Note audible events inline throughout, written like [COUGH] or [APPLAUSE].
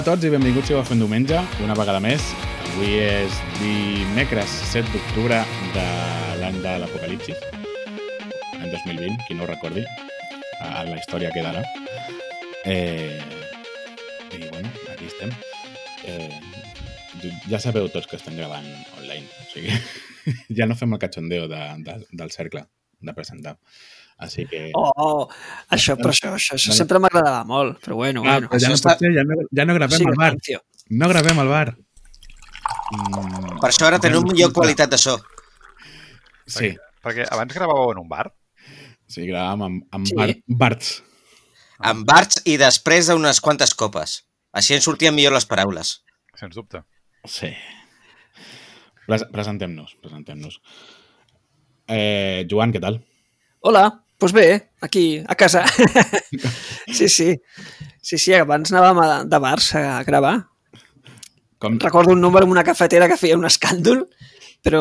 A tots i benvinguts si ho fent diumenge, una vegada més. Avui és dimecres 7 d'octubre de l'any de l'Apocalipsis, any 2020, qui no ho recordi, a la història quedarà. Eh, I bueno, aquí estem. Eh, ja sabeu tots que estem gravant online, o sigui, [LAUGHS] ja no fem el cachondeo de, de, del cercle de presentar. Així que... Oh, oh, això, però això, això, això sempre m'agradava molt, però bueno, Ah, bueno. però ja no, ser, ja no, ja no gravem Sí, al bar. rancio. No gravem al bar. Mm, Per això ara tenim millor qualitat de so. Sí, Perquè abans gravàveu en un bar? sí, gravàvem amb, amb Sí. bar, Barts. Amb barts i després d'unes quantes copes. Així ens sortien millor les paraules. Sens dubte. Sí. Pres Presentem-nos, presentem-nos. Eh, Joan, què tal? Hola, doncs bé, aquí, a casa. [LAUGHS] sí, sí. Sí, sí, abans anàvem a, de bars a gravar. Com, Recordo un número en una cafetera que feia un escàndol, però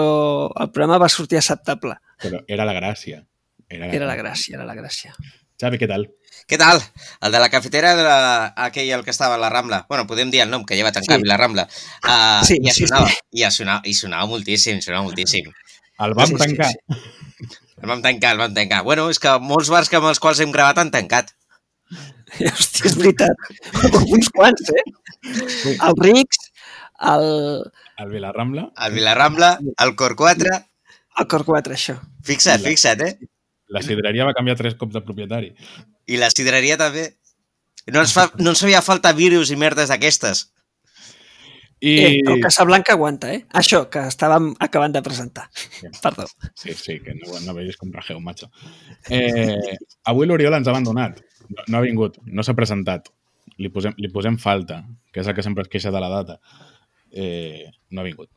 el programa va sortir acceptable. però era la gràcia. Era la, Era la gràcia, era la gràcia. Xavi, què tal? Què tal? El de la cafetera era aquell el que estava a la Rambla. Bueno, podem dir el nom, que ja va tancar Sí. sí. la Rambla. Uh, Sí, I ja sí, sonava, i ja sonava, i sonava moltíssim, sonava moltíssim. El vam Sí, sí, tancar. sí. El vam tancar, el vam tancar. Bueno, és que molts bars que amb els quals hem gravat han tancat. [LAUGHS] Hòstia, és veritat. [LAUGHS] Uns quants, eh? El Rix, el, El Vilarrambla, El Vilarambla, el Cor 4... el Cor 4, això. Fixa't, fixa't, eh? la sidreria va canviar tres cops de propietari. I la sidreria també. No ens, fa, no ens feia falta virus i merdes d'aquestes. I... Eh, el Casablanca aguanta, eh? Això, que estàvem acabant de presentar. [LAUGHS] Perdó. Sí, sí, que no, no veus com rajeu, macho. Eh, avui l'Oriol ens ha abandonat. No, no ha vingut, no s'ha presentat. Li posem, li posem falta, que és el que sempre es queixa de la data. Eh, no ha vingut.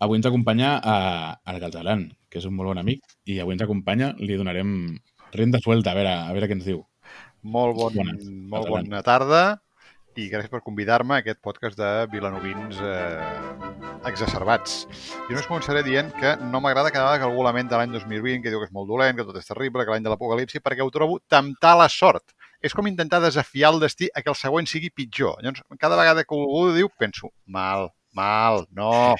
Avui ens acompanya a, a Galtaran, que és un molt bon amic, i avui ens acompanya, li donarem renda suelta, a veure, a veure què ens diu. Molt, bon, Bones. molt bona tarda i gràcies per convidar-me a aquest podcast de vilanovins eh, exacerbats. Jo només començaré dient que no m'agrada cada vegada que algú lamenta l'any 2020, que diu que és molt dolent, que tot és terrible, que l'any de l'apocalipsi, perquè ho trobo temptar la sort. És com intentar desafiar el destí a que el següent sigui pitjor. Llavors, cada vegada que algú ho diu, penso, mal, mal, no.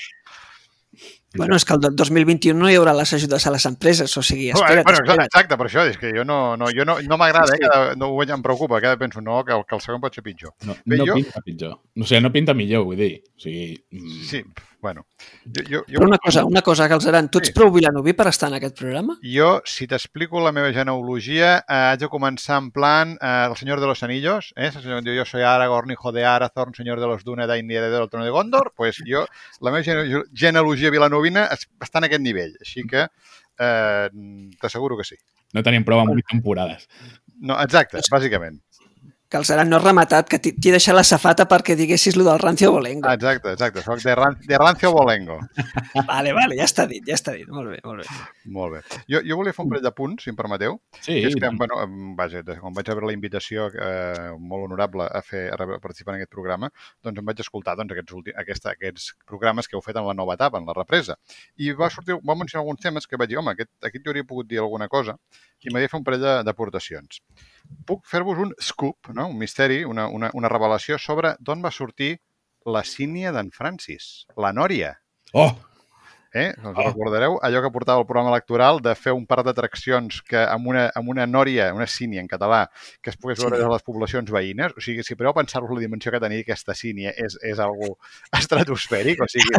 Bueno, és que el 2021 no hi haurà les ajudes a les empreses, o sigui, espera't, bueno, exacte, espera't. exacte, per això, és que jo no, no, jo no, no m'agrada, eh, cada, no ho veig, em preocupa, cada penso, no, que, el- que el següent pot ser pitjor. No, Bé, no jo- pinta pitjor. O sigui, no pinta millor, vull dir. O sigui, mm, Sí, bueno. Jo, jo, jo, Però una cosa, una cosa, Galzeran, tu ets Sí. prou vilanoví per estar en aquest programa? Jo, si t'explico la meva genealogia, eh, haig de començar en plan eh, El Senyor de los Anillos, eh? El senyor diu, jo soy Aragorn, hijo de Arathorn, senyor de los i heredero del trono de Gondor, pues jo, la meva gene- genealogia vilanovina es- està en aquest nivell, així que eh, t'asseguro que sí. no tenim prou amb 8 temporades. No, exacte, bàsicament. Galzeran no has rematat, que t'hi he deixat la safata perquè diguessis lo del rancio bolengo. Ah, Exacte, exacte, soc de, ran, de Rancio Bolengo. [LAUGHS] Vale, vale, ja està dit, ja està dit. Molt bé, molt bé. Molt bé. Jo, jo volia fer un parell de punts, si em permeteu. Sí, que és que, bueno, vaja, quan vaig rebre la invitació eh, molt honorable a, fer, a participar en aquest programa, doncs em vaig escoltar doncs, aquests, ulti, aquesta, aquests programes que heu fet en la nova etapa, en la represa. I va sortir, va mencionar alguns temes que vaig dir, home, aquest, aquí jo hauria pogut dir alguna cosa i m'havia de fer un parell de- d'aportacions. Puc fer-vos un scoop, no? un misteri, una, una, una revelació sobre d'on va sortir la sínia d'en Francis, la Nòria. Oh! Eh? Us Oh. recordareu allò que portava el programa electoral de fer un parc d'atraccions que amb una, amb una nòria, una sínia en català, que es pogués veure Sí. a les poblacions veïnes. O sigui, si podeu pensar-vos la dimensió que tenia aquesta sínia és, és algo [LAUGHS] estratosfèric. O sigui,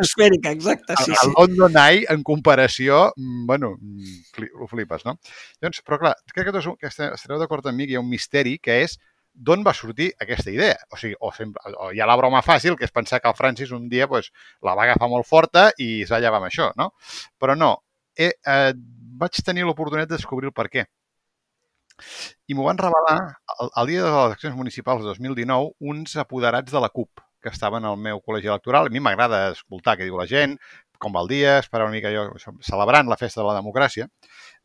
Esfèrica, exacte, sí, el, sí. el London Eye, en comparació, mm, bueno, mm, ho flipes, no? Llavors, però clar, crec que, tots, estareu d'acord amb mi que hi ha un misteri que és d'on va sortir aquesta idea. O sigui, o, sempre, o hi ha la broma fàcil, que és pensar que el Francis un dia pues, la va agafar molt forta i es va llevar amb això, no? Però no, eh, eh, vaig tenir l'oportunitat de descobrir el per què. I m'ho van revelar el, el dia de les eleccions municipals de 2019 uns apoderats de la CUP que estaven al meu col·legi electoral. A mi m'agrada escoltar què diu la gent, com va el dia, esperar una mica jo celebrant la festa de la democràcia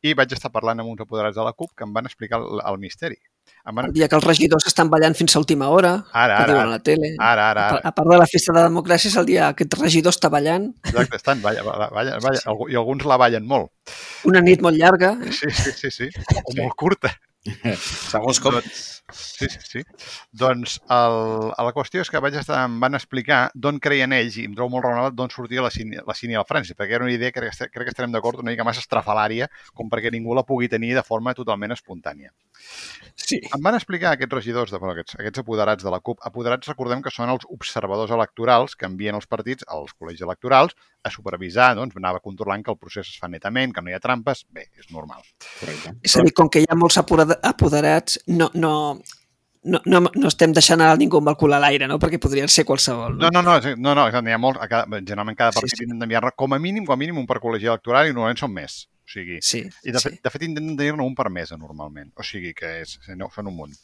i vaig estar parlant amb uns apoderats de la CUP que em van explicar el, el misteri. Em van... El dia que els regidors estan ballant fins a última hora, Ara, que ara, diuen a ara, la tele. ara, ara, A ara. part- A part de la festa de la democràcia, és el dia que aquest regidor està ballant. Exacte, estan, balla, balla, balla, balla, algú- i alguns la ballen molt. Una nit molt llarga. eh? Sí, sí, sí, sí. O molt curta. [LAUGHS] Segons com. Doncs, Sí, sí, sí. Doncs el, la qüestió és que vaig estar, em van explicar d'on creien ells, i em trobo molt raonable, d'on sortia la la Cini al Francis, perquè era una idea que crec, que- crec que estarem d'acord una mica massa estrafalària com perquè ningú la pugui tenir de forma totalment espontània. Sí. Em van explicar aquests regidors, de, bueno, aquests, aquests apoderats de la CUP. Apoderats, recordem que són els observadors electorals que envien els partits als col·legis electorals a supervisar, doncs, anava controlant que el procés es fa netament, que no hi ha trampes. Bé, és normal. Correcte. És a dir, com que hi ha molts apoderats, no, no, no, no, no estem deixant a ningú amb el cul a l'aire, no? Perquè podrien ser qualsevol. No, no, no, és- no, no n'hi ha molts, a cada, generalment cada Sí, partit sí. intenta enviar com a mínim, com a mínim un per col·legi electoral i normalment són més. O sigui, Sí, i de, sí. fet, de fet intenten tenir-ne un per mesa normalment. O sigui que és, no, són un munt.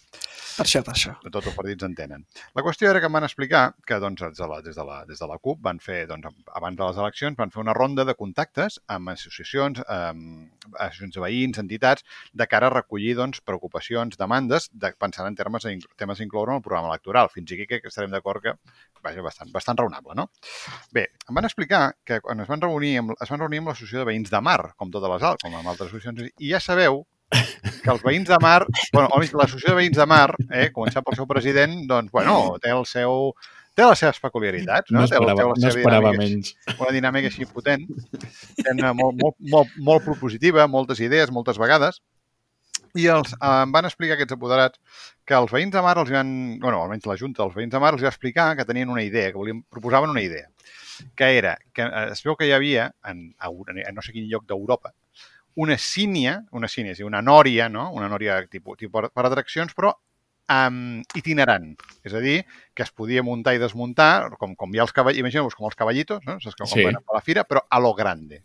per això, per això. de tots els partits en tenen. La qüestió era que em van explicar que doncs, des, de la, des, de la, des de la CUP van fer, doncs, abans de les eleccions, van fer una ronda de contactes amb associacions, amb associacions de veïns, entitats, de cara a recollir doncs, preocupacions, demandes, de, pensant en termes, temes a incloure en el programa electoral. Fins aquí que estarem d'acord que vaja, bastant, bastant raonable, no? Bé, em van explicar que quan es van reunir amb, es van reunir amb l'associació de veïns de Mar, com totes altres, com amb altres associacions, i ja sabeu que els veïns de Mar, bueno, l'associació de veïns de Mar, eh, començant pel seu president, doncs, bueno, té el seu té les seves peculiaritats, no? No el- té esperava, la no seva esperava dinàmica- menys. una dinàmica així potent, molt, molt, molt, molt propositiva, moltes idees, moltes vegades, i els, eh, em van explicar aquests apoderats que els veïns de Mar els van, bueno, almenys la Junta dels veïns de Mar els va explicar que tenien una idea, que volien, proposaven una idea, que era que eh, es veu que hi havia en, en no sé quin lloc d'Europa una sínia, una sínia, és dir, una nòria, no? una nòria tipus, tipus per, per atraccions, però um, itinerant. És a dir, que es podia muntar i desmuntar, com, com hi ha els cavallitos, imagineu-vos com els cavallitos, no? Saps com Sí. a la fira, però a lo grande.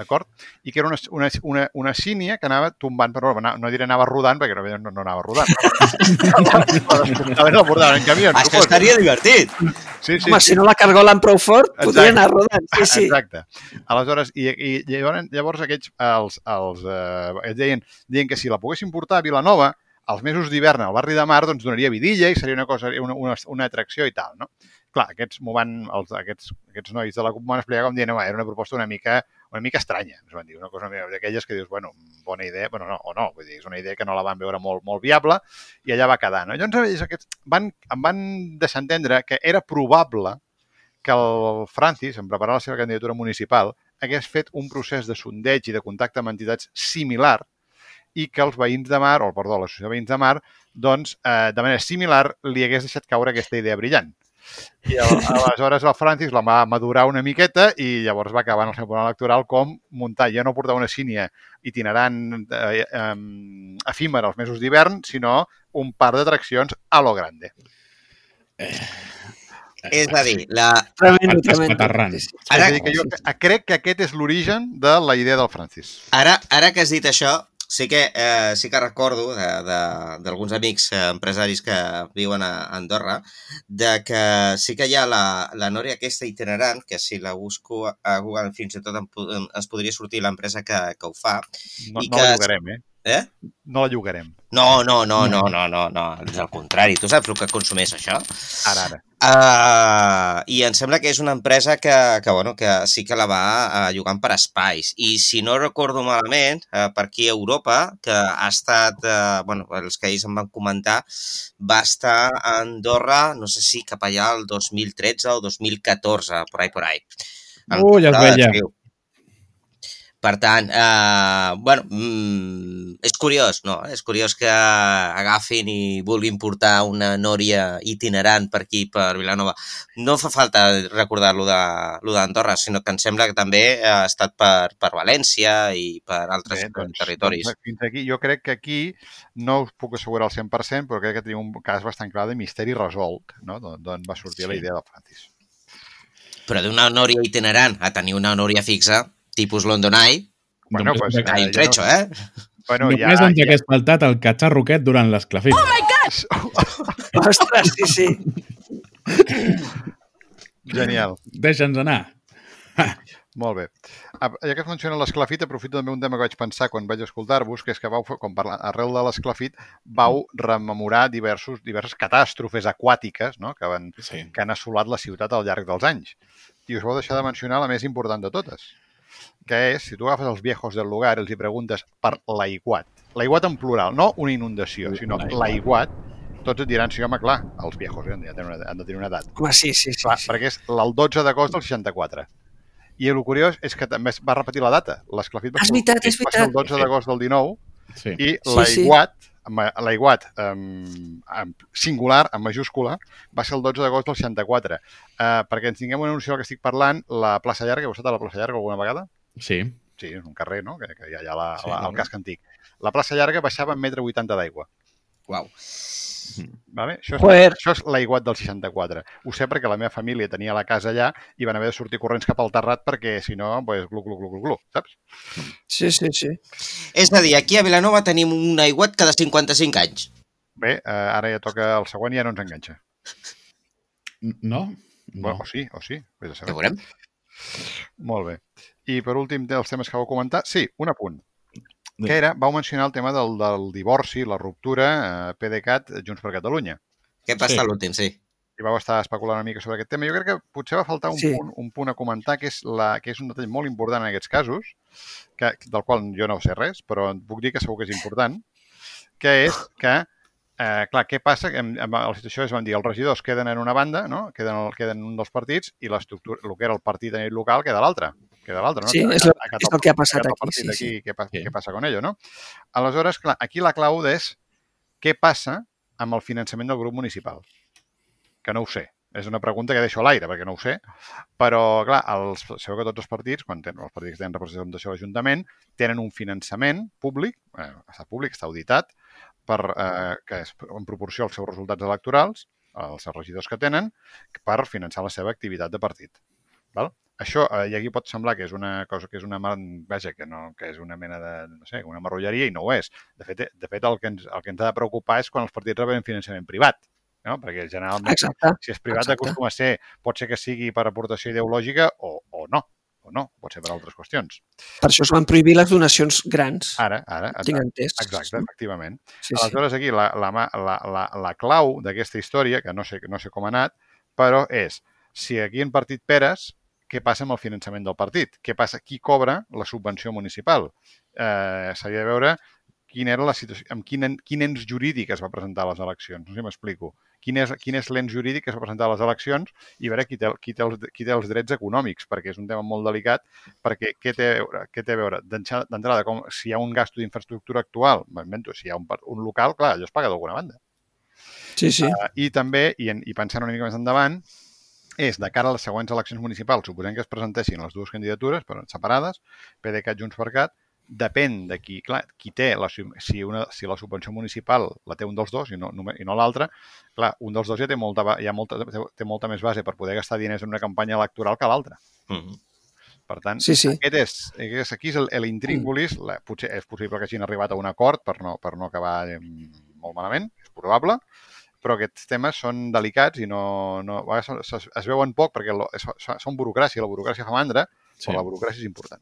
D'acord? I que era una, una, una, una sínia que anava tombant, però no, no diré anava rodant, perquè no, no, no anava rodant. No, no, portaven en camió. És que estaria divertit. Sí, sí, Home, sí. si no la cargolen prou fort, podria Exacte. anar rodant. Sí, sí. Exacte. Aleshores, i, i llavors, llavors aquests, els, els, eh, deien, deien que si la poguessin portar a Vilanova, als mesos d'hivern al barri de Mar, doncs donaria vidilla i seria una cosa, una, una, una atracció i tal, no? Clar, aquests m'ho van, els, aquests, aquests nois de la CUP m'ho van explicar com dient, home, era una proposta una mica, una mica estranya, ens van dir, una cosa d'aquelles que dius, bueno, bona idea, bueno, no, o no, vull dir, és una idea que no la van veure molt, molt viable i allà va quedar, no? Llavors, ells aquests van, em van deixar entendre que era probable que el Francis, en preparar la seva candidatura municipal, hagués fet un procés de sondeig i de contacte amb entitats similar i que els veïns de Mar, o perdó, l'associació de veïns de Mar, doncs, eh, de manera similar, li hagués deixat caure aquesta idea brillant. I el, aleshores el Francis la va madurar una miqueta i llavors va acabar en el seu programa electoral com muntar, ja no portar una sínia itinerant eh, eh, efímera als mesos d'hivern, sinó un par d'atraccions a lo grande. És a dir, la... Tremendo, tremendo. Ara- és a dir, que jo crec que aquest és l'origen de la idea del Francis. Ara, ara que has dit això, sí que, eh, sí que recordo de- de- d'alguns amics eh, empresaris que viuen a Andorra, de que sí que hi ha la, la Nòria aquesta itinerant, que si la busco a Google fins i tot em, es podria sortir l'empresa que, que ho fa. No, I no que- la llogarem, eh? Eh? No la llogarem. No, no, no, no, no, no, no, és al contrari. Tu saps el que consumeix això? Ara, ara. Uh, I em sembla que és una empresa que, que, bueno, que sí que la va uh, llogant per espais. I si no recordo malament, uh, per aquí a Europa, que ha estat, uh, bueno, els que ells em van comentar, va estar a Andorra, no sé si cap allà el 2013 o 2014, por ahí, por ahí. Uh, ja es veia. Per tant, eh, bueno, mm, és curiós, no? És curiós que agafin i vulguin portar una nòria itinerant per aquí, per Vilanova. No fa falta recordar-lo de, lo d'Andorra, sinó que em sembla que també ha estat per, per València i per altres Bé, doncs, territoris. Doncs, fins aquí, jo crec que aquí no us puc assegurar al 100%, però crec que tenim un cas bastant clar de misteri resolt, no? d'on d'on va sortir Sí. la idea del Francis. Però d'una nòria itinerant a tenir una nòria fixa, tipus London Eye, Bueno, Només pues, hay eh, un trecho, ja eh? no, bueno, Només ja, ens ja, hagués faltat el catxarro aquest durant l'esclafit. [LAUGHS] Ostres, sí, sí. genial. Deixa'ns anar. Molt bé. Ah, Ja que funciona l'esclafit, aprofito també un tema que vaig pensar quan vaig escoltar-vos, que és que vau, quan parla, arrel de l'esclafit, vau rememorar diversos, diverses catàstrofes aquàtiques no? que, van, Sí. que han assolat la ciutat al llarg dels anys. I us vau deixar de mencionar la més important de totes, que és, si tu agafes els viejos del lugar i els hi preguntes per l'aiguat, l'aiguat en plural, no una inundació, sinó L'aiguat. tots et diran, sí, home, clar, els viejos ja tenen una, han de tenir una edat. Home, sí, sí, sí. Clar, sí. perquè és el 12 d'agost del 64. I el curiós és que també va repetir la data. L'esclafit va, ser- veritat, va ser el veritat. 12 d'agost del 19 Sí. i Sí, l'aiguat, amb- l'aiguat um, singular, en majúscula, va ser el 12 d'agost del 64. Uh, perquè ens tinguem una noció del que estic parlant, la plaça Llarga, heu estat a la plaça Llarga alguna vegada? Sí. Sí, és un carrer, no?, que, que hi ha allà la, Sí, la, el casc antic. La plaça Llarga baixava en metre 80 d'aigua. Uau. Vale? Això és, Joder. això és l'aiguat del 64. Ho sé perquè la meva família tenia la casa allà i van haver de sortir corrents cap al terrat perquè, si no, pues, glu, glu, glu, glu, glu, saps? Sí, sí, sí. És a dir, aquí a Vilanova tenim un aiguat cada 55 anys. Bé, eh, ara ja toca el següent i ja no ens enganxa. No? No. Bueno, o sí, o sí. Vés a Ja veurem. Molt bé. I per últim dels temes que vau comentar, sí, un apunt. Que era, vau mencionar el tema del, del divorci, la ruptura, eh, PDeCAT, Junts per Catalunya. Què passa Sí. a l'últim, sí. i vau estar especulant una mica sobre aquest tema. Jo crec que potser va faltar un, Sí. punt, un punt a comentar, que és, la, que és un detall molt important en aquests casos, que, del qual jo no sé res, però et puc dir que segur que és important, que és que, eh, clar, què passa? En, en la situació és, vam dir, els regidors queden en una banda, no? queden, el- queden en un dels partits, i l'estructura, el que era el partit a nivell local queda a l'altre. Queda a l'altre, no? Sí, Que- és a- a és el que ha passat aquí, partit sí, aquí, Què, Sí. què passa con ello, no? Aleshores, clar, aquí la clau és què passa amb el finançament del grup municipal que no ho sé. És una pregunta que deixo a l'aire, perquè no ho sé. Però, clar, els, sabeu que tots els partits, quan tenen, els partits que tenen representació a l'Ajuntament, tenen un finançament públic, eh, està públic, està auditat, per, eh, que és en proporció als seus resultats electorals, als regidors que tenen, per finançar la seva activitat de partit. Val? Això, eh, i aquí pot semblar que és una cosa que és una, mar- vaja, que, no, que és una mena de, no sé, una marrulleria i no ho és. De fet, de fet el, que ens, el que ens ha de preocupar és quan els partits reben finançament privat, no? perquè generalment Exacte. si és privat Exacte. acostuma a ser, pot ser que sigui per aportació ideològica o, o no, o no, pot ser per altres qüestions. Per això es van prohibir les donacions grans. Ara, ara, Tinc exacte, efectivament. Sí, sí. Aleshores, aquí la, la, la, la, la clau d'aquesta història, que no sé, no sé com ha anat, però és, si aquí en partit Peres, què passa amb el finançament del partit? Què passa? Qui cobra la subvenció municipal? Eh, S'havia de veure quina era la situació, amb quin, quin ens jurídic es va presentar a les eleccions. No sé si m'explico. Quin és, quin és l'ens jurídic que es va presentar a les eleccions i veure qui té, qui, té els, qui té els drets econòmics, perquè és un tema molt delicat, perquè què té a veure? Què té a veure? D'entrada, com si hi ha un gasto d'infraestructura actual, m'invento, si hi ha un, un local, clar, allò es paga d'alguna banda. Sí, sí. Uh, I també, i, en, i pensant una mica més endavant, és de cara a les següents eleccions municipals, suposem que es presentessin les dues candidatures, però separades, PDeCAT, Junts per Cat, depèn de qui, clar, qui té, la, si, una, si la subvenció municipal la té un dels dos i no, i no l'altre, clar, un dels dos ja té molta, ja molta, té, té molta més base per poder gastar diners en una campanya electoral que l'altre. Mm -hmm. Per tant, Sí, sí. aquest és, aquest és, aquí és el- l'intríngulis, la, potser és possible que hagin arribat a un acord per no, per no acabar eh, molt malament, és probable, però aquests temes són delicats i no, no, a vegades es, es veuen poc perquè lo, és, són burocràcia, la burocràcia fa mandra, Sí. però la burocràcia és important.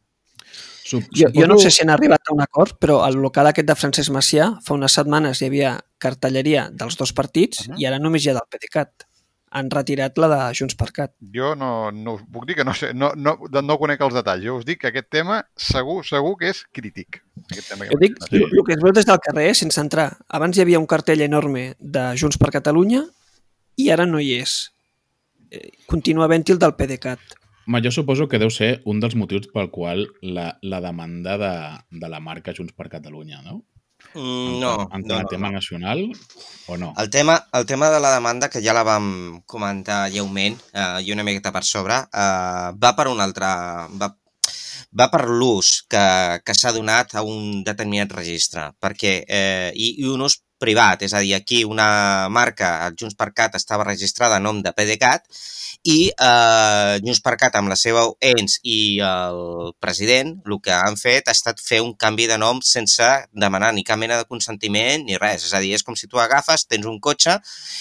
Sup Jo, jo no sé si han arribat a un acord, però al local aquest de Francesc Macià fa unes setmanes hi havia cartelleria dels dos partits Uh -huh. i ara només hi ha del PDeCAT. Han retirat la de Junts per Cat. Jo no, no us puc dir que no sé, no, no, no conec els detalls. Jo us dic que aquest tema segur, segur que és crític. Aquest tema que Jo dic. Sí. el que es veu des del carrer, sense entrar. Abans hi havia un cartell enorme de Junts per Catalunya i ara no hi és. Eh, Continua havent-hi el del PDeCAT. Home, jo suposo que deu ser un dels motius pel qual la, la demanda de, de la marca Junts per Catalunya, no? Mm, no, En, no, en no, tema no. nacional o no? El tema, el tema de la demanda, que ja la vam comentar lleument eh, i una miqueta per sobre, eh, va per un altre... Va, va per l'ús que, que s'ha donat a un determinat registre, perquè, eh, i, i un ús privat, és a dir, aquí una marca, el Junts per Cat, estava registrada a nom de PDeCAT i eh, Junts per Cat amb la seva ENS i el president el que han fet ha estat fer un canvi de nom sense demanar ni cap mena de consentiment ni res. És a dir, és com si tu agafes, tens un cotxe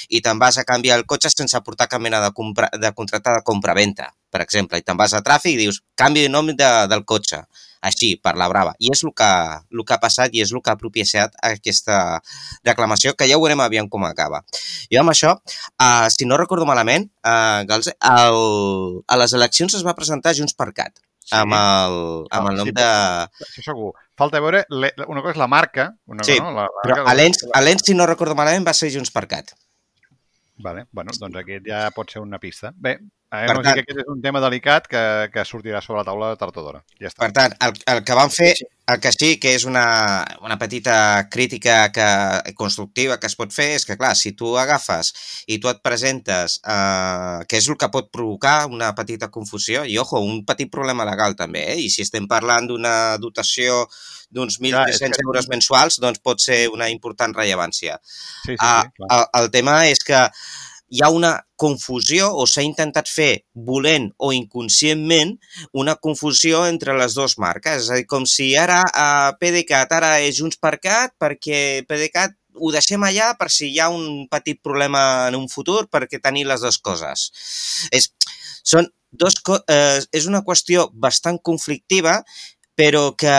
i te'n vas a canviar el cotxe sense portar cap mena de, compra, de contracte de compra-venta, per exemple, i te'n vas a tràfic i dius canvi de nom de, del cotxe així, per la brava. I és el que, el que ha passat i és el que ha propiciat aquesta reclamació, que ja ho veurem aviam com acaba. Jo amb això, uh, si no recordo malament, uh, Galze, el, a les eleccions es va presentar Junts per Cat. sí. amb el, amb Ah, el nom sí, de... Això segur. Falta veure, le- una cosa és la marca, una Sí, cosa, no? La, la Però marca- a l'ENS, a l'ENS, si no recordo malament, va ser Junts per Cat. Vale, bueno, doncs aquest ja pot ser una pista. Bé, a Per no tant- que aquest és un tema delicat que, que sortirà sobre la taula de tard o d'hora. Ja està. Per tant, el, el que van fer, el que sí que és una, una petita crítica que, constructiva que es pot fer és que, clar, si tu agafes i tu et presentes, eh, que és el que pot provocar una petita confusió, i, ojo, un petit problema legal també, eh? i si estem parlant d'una dotació d'uns Clar, és 1.300 que- euros mensuals, doncs pot ser una important rellevància. Sí, sí, Ah, sí, clar. el, el tema és que hi ha una confusió o s'ha intentat fer volent o inconscientment una confusió entre les dues marques. És a dir, com si ara uh, PDeCAT ara és Junts per Cat perquè PDeCAT ho deixem allà per si hi ha un petit problema en un futur perquè tenir les dues coses. És, són dos, eh, és una qüestió bastant conflictiva però que,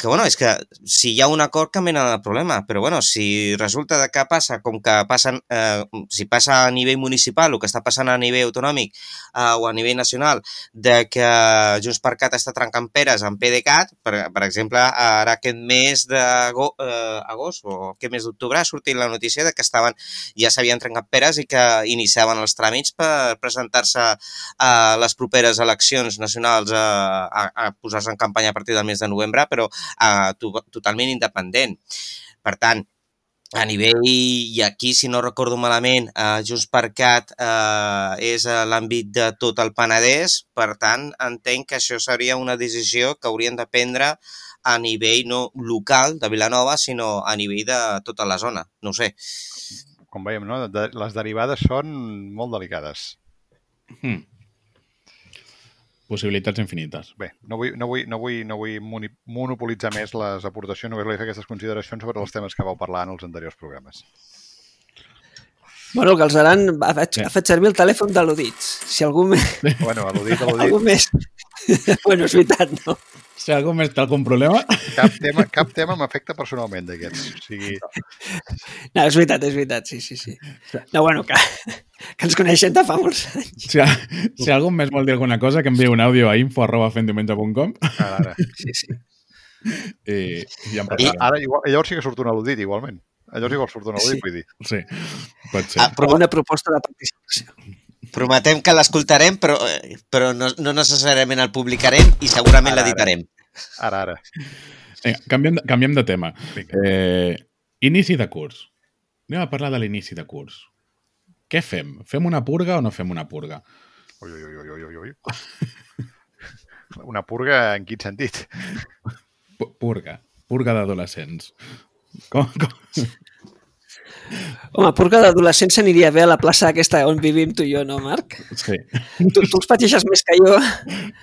que, bueno, és que si hi ha un acord canvia el problema, però bueno, si resulta de que passa com que passen, eh, si passa a nivell municipal el que està passant a nivell autonòmic eh, o a nivell nacional, de que Junts per Cat està trencant peres amb PDeCAT, per, per exemple, ara aquest mes d'agost eh, o aquest mes d'octubre ha sortit la notícia de que estaven ja s'havien trencat peres i que iniciaven els tràmits per presentar-se a les properes eleccions nacionals a, a, a posar-se en campanya a partir del mes de novembre, però a, to, totalment independent. Per tant, a nivell, i aquí, si no recordo malament, eh, Junts per Cat eh, és a l'àmbit de tot el Penedès, per tant, entenc que això seria una decisió que haurien de prendre a nivell no local de Vilanova, sinó a nivell de tota la zona. No ho sé. Com veiem, no? De, les derivades són molt delicades. Hmm. Possibilitats infinites. Bé, no vull, no vull, no vull, no vull monopolitzar més les aportacions, només volia fer aquestes consideracions sobre els temes que vau parlar en els anteriors programes. Bueno, el Galzeran ha fet, Sí. ha fet servir el telèfon de l'Udits. Si algú més... Bueno, al·ludit, al·ludit, Algú més... [LAUGHS] bueno, és veritat, no? Si algú més té algun problema, cap tema, cap tema m'afecta personalment d'aquests. O sigui, No, és veritat, és veritat, sí, sí, sí. No, bueno, que, que ens coneixem de fa molts anys. si, si algú més vol dir alguna cosa, que enviï un àudio a info arroba fendiumenge.com ara, ara. Sí, sí. i, i en Ara, igual, llavors sí que surt un al·ludit, igualment. Llavors igual surt un al·ludit, Sí. vull dir. Sí, pot ser. Ah, però Una proposta de participació. prometem que l'escoltarem, però, però no, no necessàriament el publicarem i segurament l'editarem. Ara, ara. Vinga, canviem, de- canviem de tema. Vinga. Eh, inici de curs. Anem a parlar de l'inici de curs. Què fem? Fem una purga o no fem una purga? Ui, ui, ui, ui, ui, ui. [LAUGHS] Una purga en quin sentit? Pu- Purga. Purga d'adolescents. Com, com? Home, purga d'adolescència aniria bé a la plaça aquesta on vivim tu i jo, no, Marc? Sí, Tu, tu els pateixes més que jo,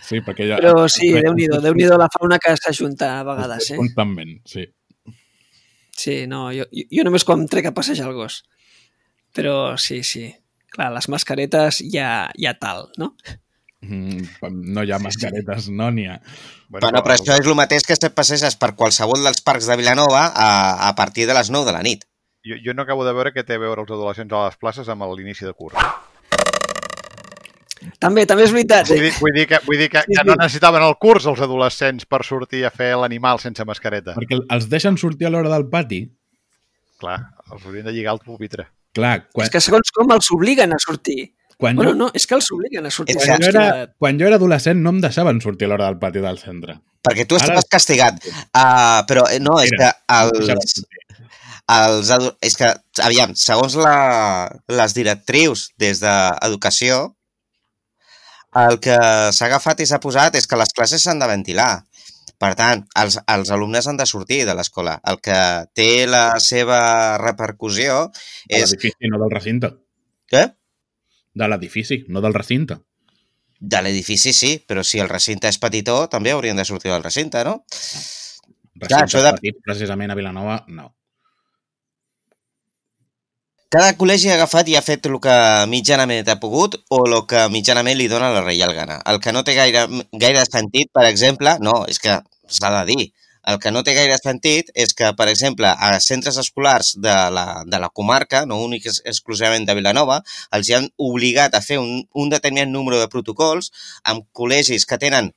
sí, perquè ja... però sí, Déu-n'hi-do, déu nhi déu la fauna que s'ajunta a vegades, eh? Constantment, sí. Sí, no, jo, jo jo només quan em trec a passejar el gos. Però sí, sí. Clar, les mascaretes ja, ja tal, no? Mm, No hi ha mascaretes, no n'hi ha. Bueno, però això és el mateix que si passeges per qualsevol dels parcs de Vilanova a, a partir de les 9 de la nit. Jo, jo no acabo de veure què té a veure els adolescents a les places amb l'inici de curs. També, també és veritat. Vull Eh? dir, vull dir, que, vull dir que, que no necessitaven el curs els adolescents per sortir a fer l'animal sense mascareta. Perquè els deixen sortir a l'hora del pati. Clar, els haurien de lligar al pupitre. Clar, quan, És que segons com els obliguen a sortir. quan, Bueno, jo, no, és que els obliguen a sortir. Quan, jo era, quan jo era adolescent no em deixaven sortir a l'hora del pati del centre. Perquè tu Ara- estaves castigat. Uh, però eh, no, és Mira, que els, els adu- és que, aviam, segons la, les directrius des d'educació, el que s'ha agafat i s'ha posat és que les classes s'han de ventilar. Per tant, els, els alumnes han de sortir de l'escola. El que té la seva repercussió De és... l'edifici, no del recinte. Què? De l'edifici, no del recinte. De l'edifici sí, però si el recinte és petitó, també haurien de sortir del recinte, no? Recintes això de- petits, precisament a Vilanova, no. Cada col·legi ha agafat i ha fet el que mitjanament ha pogut o el que mitjanament li dona la reial gana. El que no té gaire, gaire sentit, per exemple, no, és que s'ha de dir, el que no té gaire sentit és que, per exemple, a centres escolars de la, de la comarca, no únic exclusivament de Vilanova, els hi han obligat a fer un, un determinat número de protocols amb col·legis que tenen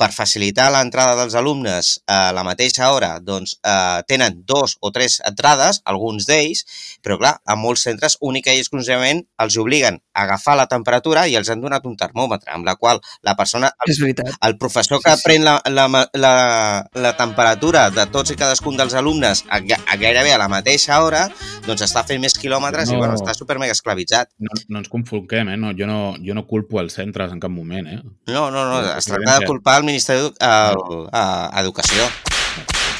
per facilitar l'entrada dels alumnes a la mateixa hora, doncs eh, tenen dos o tres entrades, alguns d'ells, però clar, a molts centres única i exclusivament els obliguen agafar la temperatura i els han donat un termòmetre, amb la qual la persona, el, És veritat. el professor que Sí, sí. pren la, la, la, la temperatura de tots i cadascun dels alumnes a, a gairebé a la mateixa hora, doncs està fent més quilòmetres i No. bueno, està super mega esclavitzat. No, no ens confonquem, eh? No, jo, no, jo no culpo els centres en cap moment, eh? No, no, no, es tracta de culpar el Ministeri d'Educació. A Educació.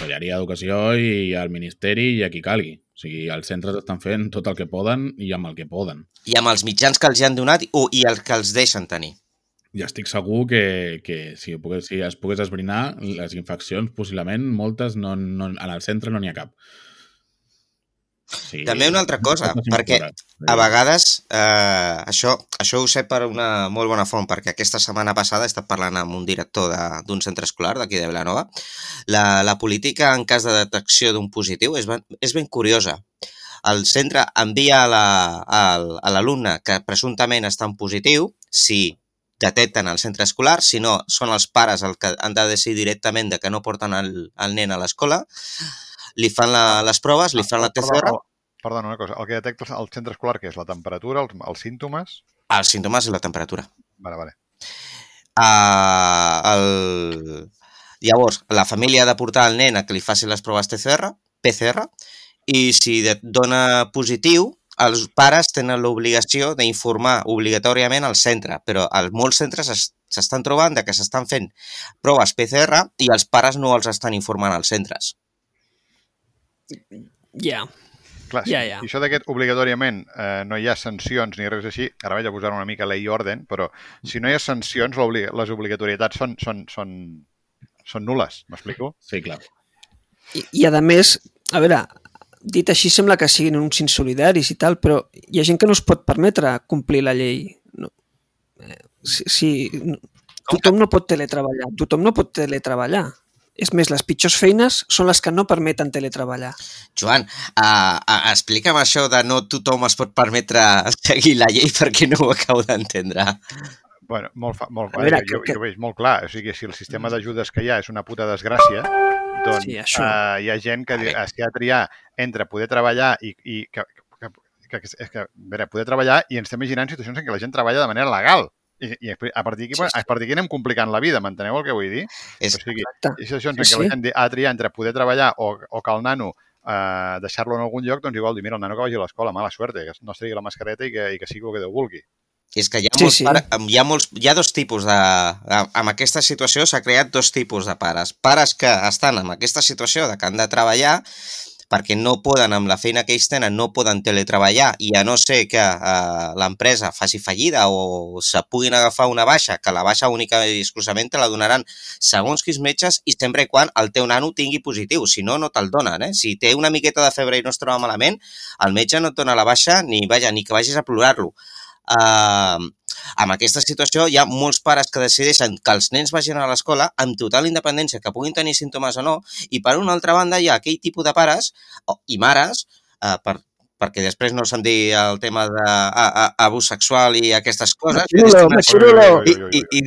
Conselleria d'Educació i al Ministeri i a qui calgui. O sigui, els centres estan fent tot el que poden i amb el que poden. I amb els mitjans que els hi han donat o, i els que els deixen tenir. I estic segur que, que si, pogués, si es pogués esbrinar, les infeccions, possiblement, moltes, no, no, en el centre no n'hi ha cap. Sí, També una altra cosa, perquè A vegades, eh, això, això ho sé per una molt bona font, perquè aquesta setmana passada he estat parlant amb un director d'un centre escolar d'aquí de Vilanova. La, la política en cas de detecció d'un positiu és ben, és ben curiosa. El centre envia a la- al- a l'alumne que presumptament està en positiu, si detecten al centre escolar, si no, són els pares els que han de decidir directament de que no porten el, el nen a l'escola, li fan la, les proves, li fan la TCR, Perdona, una cosa. El que detecta el centre escolar, que és la temperatura, els, els símptomes... els símptomes i la temperatura. Vale, vale. Uh, el... Llavors, la família ha de portar el nen a que li faci les proves TCR, PCR, i si dona positiu, els pares tenen l'obligació d'informar obligatòriament al centre, però els molts centres es- s'estan trobant que s'estan fent proves PCR i els pares no els estan informant als centres. Ja. Clar, sí. ja. I això d'aquest obligatòriament eh, no hi ha sancions ni res així, ara vaig a posar una mica lei i orden, però si no hi ha sancions, l'obli- les obligatorietats són, són, són, són nules, m'explico? Sí, clar. I, I a més, a veure, dit així sembla que siguin uns insolidaris i tal, però hi ha gent que no es pot permetre complir la llei. No. Eh, Si, si, no- tothom no pot teletreballar, tothom no pot teletreballar. És més, les pitjors feines són les que no permeten teletreballar. Joan, uh, uh, explica'm això de no tothom es pot permetre seguir la llei perquè no ho acabo d'entendre. Bueno, molt, fa, molt, A veure, jo, jo, que- jo ho veig molt clar. O sigui, si el sistema d'ajudes que hi ha és una puta desgràcia, doncs Sí, això. eh, hi ha gent que es ha de triar entre poder treballar i, i que, que, que, que, és que, a veure, poder treballar i ens estem imaginant situacions en què la gent treballa de manera legal. I, i a partir d'aquí Sí, sí. a partir d'aquí anem complicant la vida, m'enteneu el que vull dir? És, O sigui, Exacte. situacions en Sí, la sí. gent ha de triar entre poder treballar o, o que el nano eh, deixar-lo en algun lloc, doncs igual dir, mira, el nano que vagi a l'escola, mala suerte, que no es tregui la mascareta i que, i que sigui el que Déu vulgui. és que hi ha, Sí, molts sí. Pare, hi, ha molts, hi ha dos tipus de... Amb aquesta situació s'ha creat dos tipus de pares. Pares que estan en aquesta situació de que han de treballar perquè no poden, amb la feina que ells tenen, no poden teletreballar i a no ser que eh, l'empresa faci fallida o se puguin agafar una baixa, que la baixa única i exclusivament te la donaran segons quins metges i sempre quan el teu nano tingui positiu, si no, no te'l donen. Eh? Si té una miqueta de febre i no es troba malament, el metge no et dona la baixa ni, vaja, ni que vagis a plorar-lo. Uh, amb aquesta situació hi ha molts pares que decideixen que els nens vagin a l'escola amb total independència, que puguin tenir símptomes o no, i per una altra banda hi ha aquell tipus de pares i mares, uh, per, perquè després no se'n digui el tema d'abús sexual i aquestes coses, i Machirulo, machirulo, i, i, i,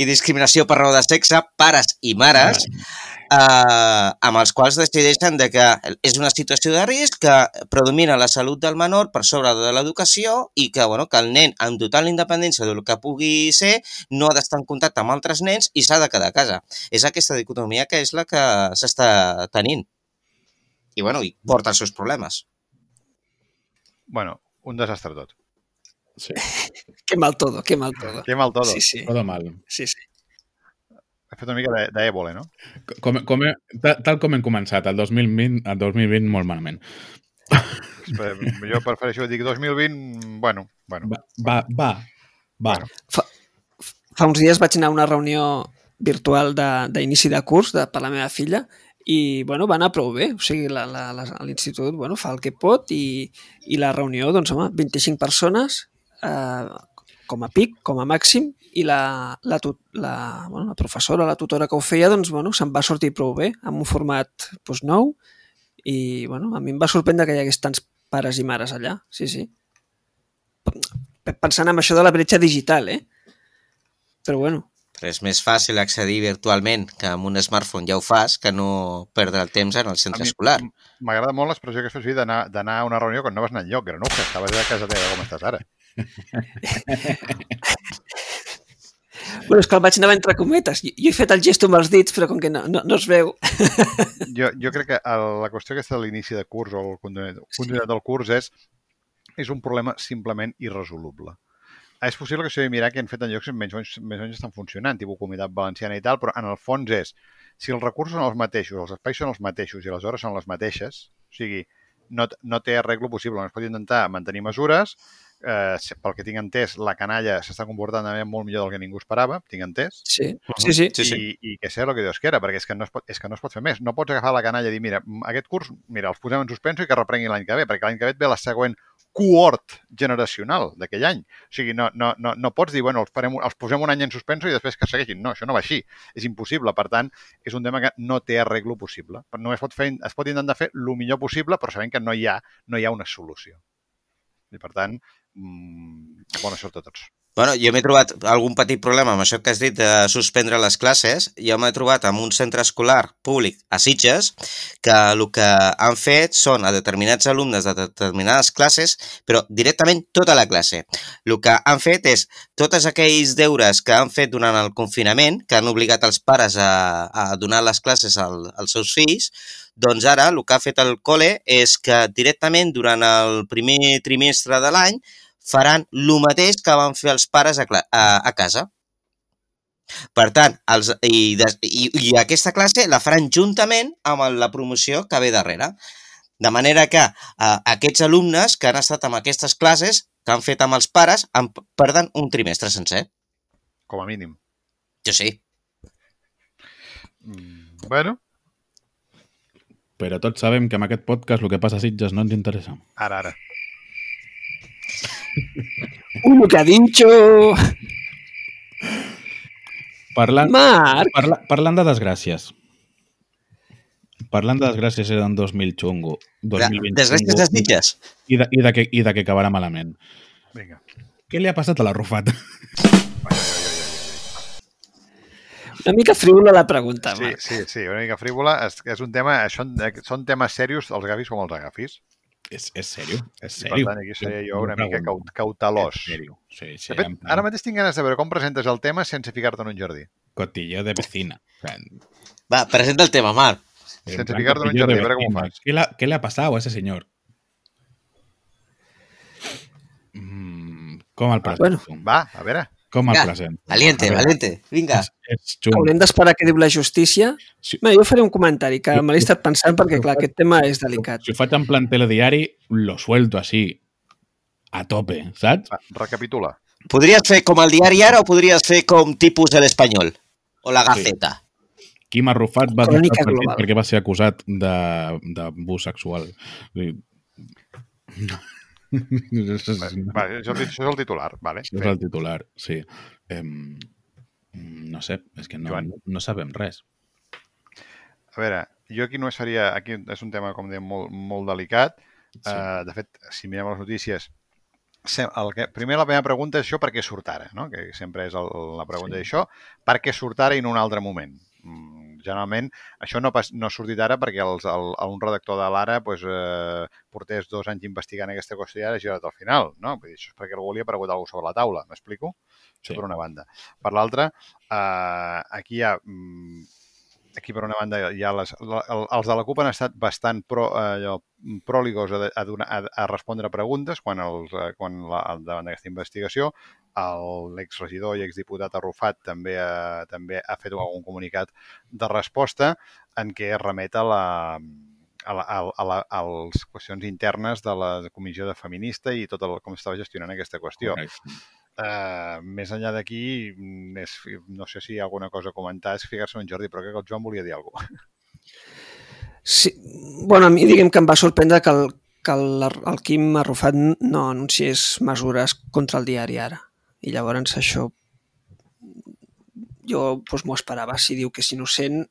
i discriminació per raó de sexe, pares i mares, eh, amb els quals decideixen de que és una situació de risc, que predomina la salut del menor per sobre de l'educació i que, bueno, que el nen, amb total independència del que pugui ser, no ha d'estar en contacte amb altres nens i s'ha de quedar a casa. És aquesta dicotomia que és la que s'està tenint. I, bueno, i porta els seus problemes. Bueno, un desastre tot. Sí, [LAUGHS] Qué mal todo, qué mal todo. Que mal todo. Sí, sí, todo mal. sí, sí. He fet una mica de- d'èbola, no? Com, com, tal, tal com hem començat, el 2020, el 2020 molt malament. Jo prefereixo dir 2020, bueno, bueno. Va, va, va. va. Bueno. Fa uns dies vaig anar a una reunió virtual de- d'inici de, de curs de, per la meva filla i bueno, va anar prou bé. O sigui, l'institut bueno, fa el que pot i, i la reunió, doncs, home, 25 persones eh, com a pic, com a màxim, i la, la, la, bueno, la professora, la tutora que ho feia, doncs, bueno, se'n va sortir prou bé, amb un format doncs, nou, i bueno, a mi em va sorprendre que hi hagués tants pares i mares allà, sí, sí. Pensant en això de la bretxa digital, eh? Però bueno, Però és més fàcil accedir virtualment, que amb un smartphone ja ho fas, que no perdre el temps en el centre mi escolar. M'agrada molt l'expressió que fas servir d'anar d'anar a una reunió quan no vas anar enlloc, que estaves a casa teva com estàs ara. [LAUGHS] Bueno, és que el vaig anar entre cometes. Jo, jo he fet el gesto amb els dits, però com que no, no, no es veu. [LAUGHS] Jo, jo crec que el, la qüestió aquesta de l'inici de curs o el continuïtat, continuïtat del curs és, és un problema simplement irresoluble. És possible que s'hagi de mirar que han fet en llocs més o, menys, o menys estan funcionant, tipus Comunitat Valenciana i tal, però en el fons és, si els recursos són els mateixos, els espais són els mateixos i les hores són les mateixes, o sigui, no, no té arreglo possible. No es pot intentar mantenir mesures, eh, pel que tinc entès, la canalla s'està comportant de manera molt millor del que ningú esperava, tinc entès, Sí, sí, sí. Sí, sí. i, i que sé el que Dios quiera, perquè és que, no es pot, és que no es pot fer més. No pots agafar la canalla i dir, mira, aquest curs, mira, els posem en suspenso i que reprengui l'any que ve, perquè l'any que ve et ve la següent cohort generacional d'aquell any. O sigui, no, no, no, no pots dir, bueno, els, farem, els posem un any en suspenso i després que segueixin. No, això no va així. És impossible. Per tant, és un tema que no té arreglo possible. Només pot fer, es pot intentar fer el millor possible, però sabent que no hi ha, no hi ha una solució. I per tant, bona sort a tots. Bueno, jo m'he trobat algun petit problema amb això que has dit de suspendre les classes. Jo m'he trobat amb un centre escolar públic a Sitges que el que han fet són a determinats alumnes de determinades classes, però directament tota la classe. El que han fet és tots aquells deures que han fet durant el confinament, que han obligat els pares a, a donar les classes al, als seus fills, doncs ara el que ha fet el col·le és que directament durant el primer trimestre de l'any faran el mateix que van fer els pares a, a, a casa. Per tant, els, i, des, i, i aquesta classe la faran juntament amb la promoció que ve darrere. De manera que eh, aquests alumnes que han estat amb aquestes classes, que han fet amb els pares, en perden un trimestre sencer. Com a mínim. Jo sí. Mm, bueno, Però tots sabem que amb aquest podcast el que passa a Sitges no ens interessa. ara, ara. Uy, lo que ha dicho! Parlant, Marc! parla, parlant de desgràcies. Parlant de desgràcies era en 2000 xungo. 2020 Desgràcies xungo, de Sitges. I de, i, de que, I de que acabarà malament. Vinga. Què li ha passat a la Rufat? Una mica frívola la pregunta, Sí, Marc. sí, sí, una mica frívola. És, és un tema, això, són temes serios, els agafis com els agafis. És, és sèrio? És I per sèrio? tant, aquí seria jo una Ho mica pregunto. caut, cautelós. És sèrio. Sí, sí, De fet, plan, ara mateix tinc ganes de veure com presentes el tema sense ficar-te en un jardí. Cotillo de vecina. Va, presenta el tema, Marc. en Sense ficar-te en un jardí, a veure com ho vecina. fas. ¿Qué, la- ¿Qué le ha pasado a ese señor? Mm, com el presento? Bueno. Va, a veure. Com el Vinga, presento? Valiente, valiente. Vinga. És, és xungo. Haurem d'esperar que diu la justícia. Sí. Bé, jo faré un comentari que me l'he estat pensant perquè, clar, aquest tema és delicat. Si ho faig en plan telediari, lo suelto así, a tope, saps? Va, recapitula. Podries fer com el diari ara o podries fer com tipus de l'Espanyol? O la Gaceta? Quim Arrufat va deixar el partit global. perquè va ser acusat de- d'abús sexual. És, Va, això, és el- això és el titular. Vale. és el titular, sí. Em, no sé, és que no, Joan. no sabem res. A veure, jo aquí no seria... Aquí és un tema, com dèiem, molt, molt delicat. Sí. Uh, de fet, si mirem les notícies, el que, primer la primera pregunta és això per què surt ara, no? que sempre és el, la pregunta Sí. d'això, per què surt ara i no un altre moment? Mm, generalment això no, pas, no ha sortit ara perquè els, el, un redactor de l'Ara pues, eh, portés dos anys investigant aquesta qüestió i ara ha girat al final. No? Vull dir, això és perquè algú li ha aparegut alguna sobre la taula, m'explico? Això Sí. per una banda. Per l'altra, eh, aquí hi ha... Mm, aquí per una banda ha les, la, el- els de la CUP han estat bastant pro, allò, pròligos a, a, donar, a, a respondre preguntes quan, els, eh, quan la, davant d'aquesta investigació l'exregidor i exdiputat Arrufat també, ha, també ha fet algun comunicat de resposta en què es remet a la, a, la, a, la, a les qüestions internes de la comissió de feminista i tot el, com estava gestionant aquesta qüestió. Correcte. Uh, més enllà d'aquí, mm, no sé si hi ha alguna cosa a comentar, és ficar-se en Jordi, però crec que el Joan volia dir alguna cosa. Sí, bueno, a mi diguem que em va sorprendre que el, que el, el Quim Arrufat no anunciés mesures contra el diari ara. I llavors això jo doncs, m'ho esperava. Si diu que és innocent,